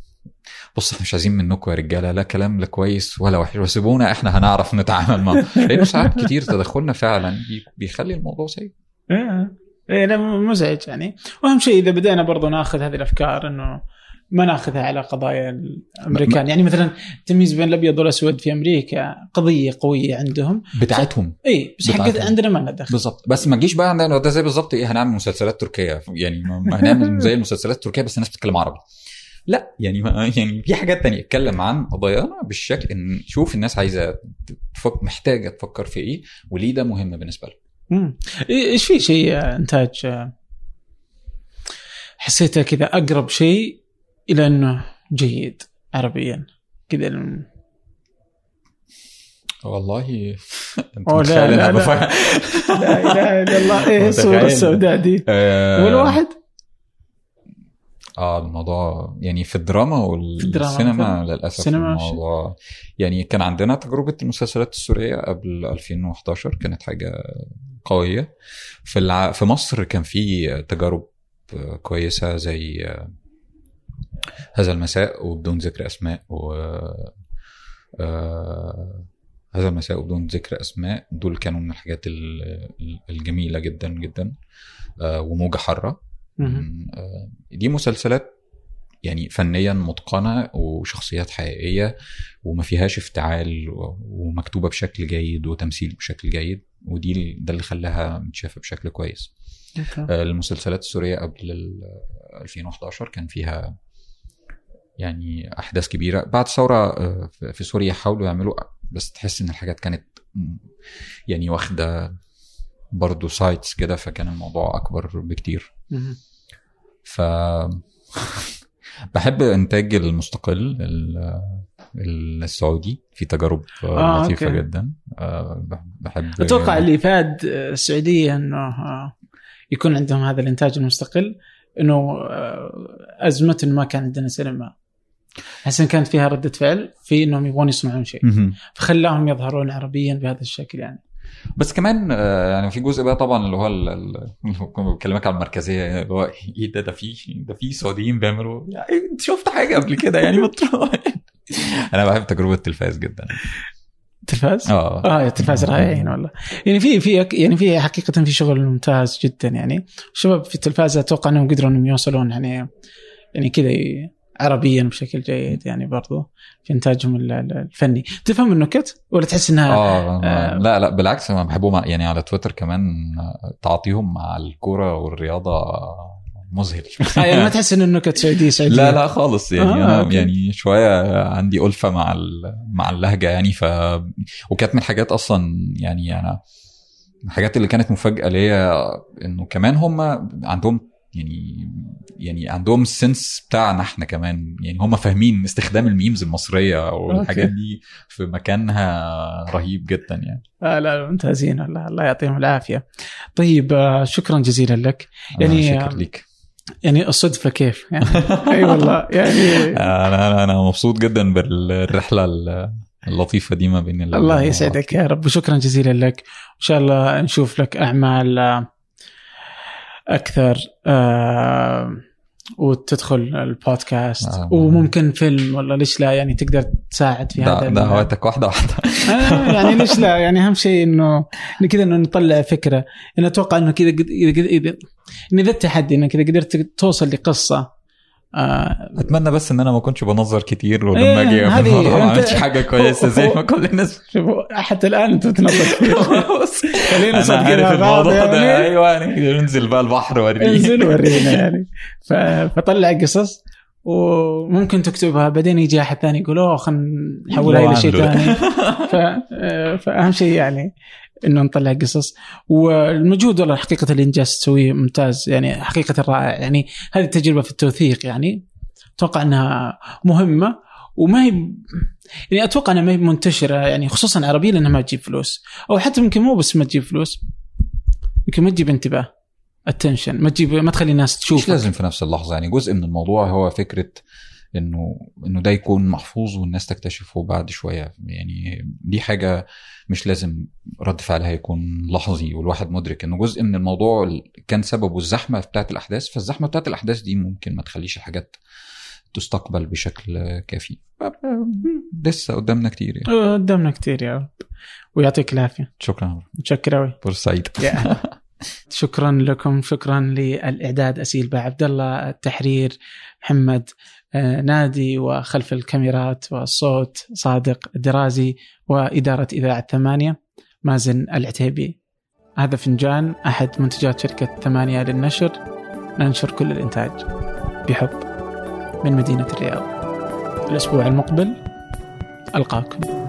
بص إحنا مش عايزين منكم يا رجالة لا كلام لا كويس ولا وحش وسيبونا إحنا هنعرف نتعامل معاه لأنه ساعات كتير تدخلنا فعلا بي- بيخلي الموضوع سيء. إيه إيه، لا مزعج يعني. وأهم شيء إذا بدينا برضو ناخذ هذه الأفكار إنه ما ناخذها على قضايا الأمريكان. يعني مثلا التمييز بين الأبيض والأسود في أمريكا قضية قوية عندهم. بتاعتهم اي بس حق بتاعتهم. عندنا ما لنا دخل. بالظبط بس ما تجيش بقى عندنا ده زي بالظبط إيه هنعمل مسلسلات تركية. يعني ما هنعمل زي المسلسلات التركيه بس الناس بتتكلم عربي. لا يعني ما يعني في حاجات تانية. اتكلم عن قضايانا بالشكل إن شوف الناس عايزة تفك محتاجة تفكر في إيه وليه ده مهم بالنسبة لها إيش في شيء آه، إنتاج آه، حسيته كذا أقرب شيء إلى إنه جيد عربيا كذا الم- والله أنت أوه، لا، لا، أنا لا. بفهم؟ لا إله إلا الله إيه الصورة. السوداء دي آه، ولا واحد آه الموضوع يعني في الدراما في الدراما والسينما. للأسف السينما الموضوع يعني كان عندنا تجربة المسلسلات السورية قبل 2011 كانت حاجة قوية. في الع... في مصر كان في تجارب كويسة زي هذا المساء وبدون ذكر أسماء و آه، هذا المساء وبدون ذكر أسماء. دول كانوا من الحاجات ال- الجميلة جدا جدا آه، وموجة حارة. دي مسلسلات يعني فنيا متقنة وشخصيات حقيقية وما فيهاش افتعال ومكتوبة بشكل جيد وتمثيل بشكل جيد ودي ده اللي خلاها متشافة بشكل كويس. آه، المسلسلات السورية قبل ال 2011 كان فيها يعني أحداث كبيرة بعد ثورة آه، في- سوريا حاولوا يعملوا بس تحس إن الحاجات كانت يعني واخدة برضه sites كده فكان الموضوع أكبر بكتير. ف بحب إنتاج المستقل ال- السعودي. في تجارب آه، لطيفة okay. جدا. آه، بحب أتوقع اللي أفاد السعودية إنه آه، يكون عندهم هذا الإنتاج المستقل. إنه آه، ازمه إنه ما كان عندنا سينما. احس كانت فيها ردة فعل في إنهم يبغون يصنعون شيء. فخلاهم يظهرون عربيا بهذا الشكل يعني. بس كمان آه، يعني في جزء بقى طبعا اللي هو اللي بكلمك على المركزية اللي هو إيه ده ده في ده في سعوديين بيعملوا يعني أنت شفت حاجة قبل كده؟ يعني. أنا بحب تجربة التلفاز جدا. تلفاز؟ آه. آه يا تلفاز رائعين والله. يعني في في يعني في حقيقة في شغل ممتاز جدا يعني. الشباب في التلفاز أتوقع أنهم قدروا أنهم يوصلون يعني يعني كذا عربيا بشكل جيد يعني برضو في إنتاجهم ال- ال- الفني تفهم النكت ولا تحس إنها آه آه. لا لا بالعكس أنا بحبهم يعني على تويتر كمان تعاطيهم مع الكورة والرياضة مذهل آه يعني ما تحس ان النكت سعوديه سعوديه لا لا خالص يعني آه، أنا okay. يعني شوية عندي ألفة مع مع اللهجة يعني ف وكانت من الحاجات أصلا يعني أنا الحاجات اللي كانت مفاجأة ليا إنه كمان هم عندهم يعني يعني عندهم السنس بتاعنا إحنا كمان. يعني هم فاهمين استخدام الميمز المصرية والحاجات. دي في مكانها رهيب جدا يعني. آه لا ممتازين الله الله يعطيهم العافية. طيب آه شكرا جزيلا لك. يعني- يعني شكر ليك. يعني الصدفة كيف؟ يعني أي والله يعني أنا أنا أنا مبسوط جدا بالرحلة اللطيفة دي ما بين ال- الله يسعدك يا رب. وشكرا جزيلا لك. إن شاء الله نشوف لك أعمال آه، أكثر آه، وتدخل البودكاست. آه. وممكن فيلم ولا ليش لا؟ يعني تقدر تساعد في هذا دعواتك واحدة واحدة. آه، يعني ليش لا؟ يعني أهم شيء إنه كذا إنه نطلع فكرة. أنا أتوقع إنه كذا إذا اذا إن ذا التحدي انك اذا قدرت توصل لقصة آه أتمنى بس إن أنا ما كنتش بنظر كتير ولما إيه، أجي ما عملتش حاجة كويسة زي ما كل الناس شوفوا حتى الآن أنتم تنظر كثير خلينا صادقين الموضوع ده. يعني. أيوه يعني ننزل بقى البحر وريني. انزل ورينا يعني. فطلع قصص وممكن تكتبها. بعدين يجي أحد ثاني يقول أوه خلينا نحولها إلى شيء. ثاني. آه، فأهم شيء يعني. إنه نطلع قصص. والمجهود والله حقيقة اللي إنجاز تسويه ممتاز يعني حقيقة رائع. يعني هذه التجربه في التوثيق يعني أتوقع إنها مهمة وما هي يعني أتوقع إنها ما هي منتشرة يعني خصوصا عربيه لانها ما تجيب فلوس أو حتى يمكن مو بس ما تجيب فلوس يمكن ما تجيب انتباه التنشن ما تجيب ما تخلي الناس تشوف مش لازم في نفس اللحظة؟ يعني جزء من الموضوع هو فكرة إنه إنه ده يكون محفوظ والناس تكتشفه بعد شوية. يعني دي حاجة مش لازم رد فعلها يكون لحظي والواحد مدرك إنه جزء من الموضوع كان سببه الزحمة بتاعت الأحداث. فالزحمة بتاعت الأحداث دي ممكن ما تخليش الحاجات تستقبل بشكل كافي. لسه قدامنا كتير يعني. قدامنا كتير يا رب. ويعطيك العافية. شكرا. متشكر قوي سعيده شكرا لكم. شكرا للإعداد أسيل عبد الله التحرير محمد. آه، نادي وخلف الكاميرات والصوت صادق الدرازي وإدارة إذاعة ثمانية مازن العتيبي. هذا فنجان أحد منتجات شركة ثمانية للنشر. ننشر كل الإنتاج بحب من مدينة الرياض. الأسبوع المقبل ألقاكم.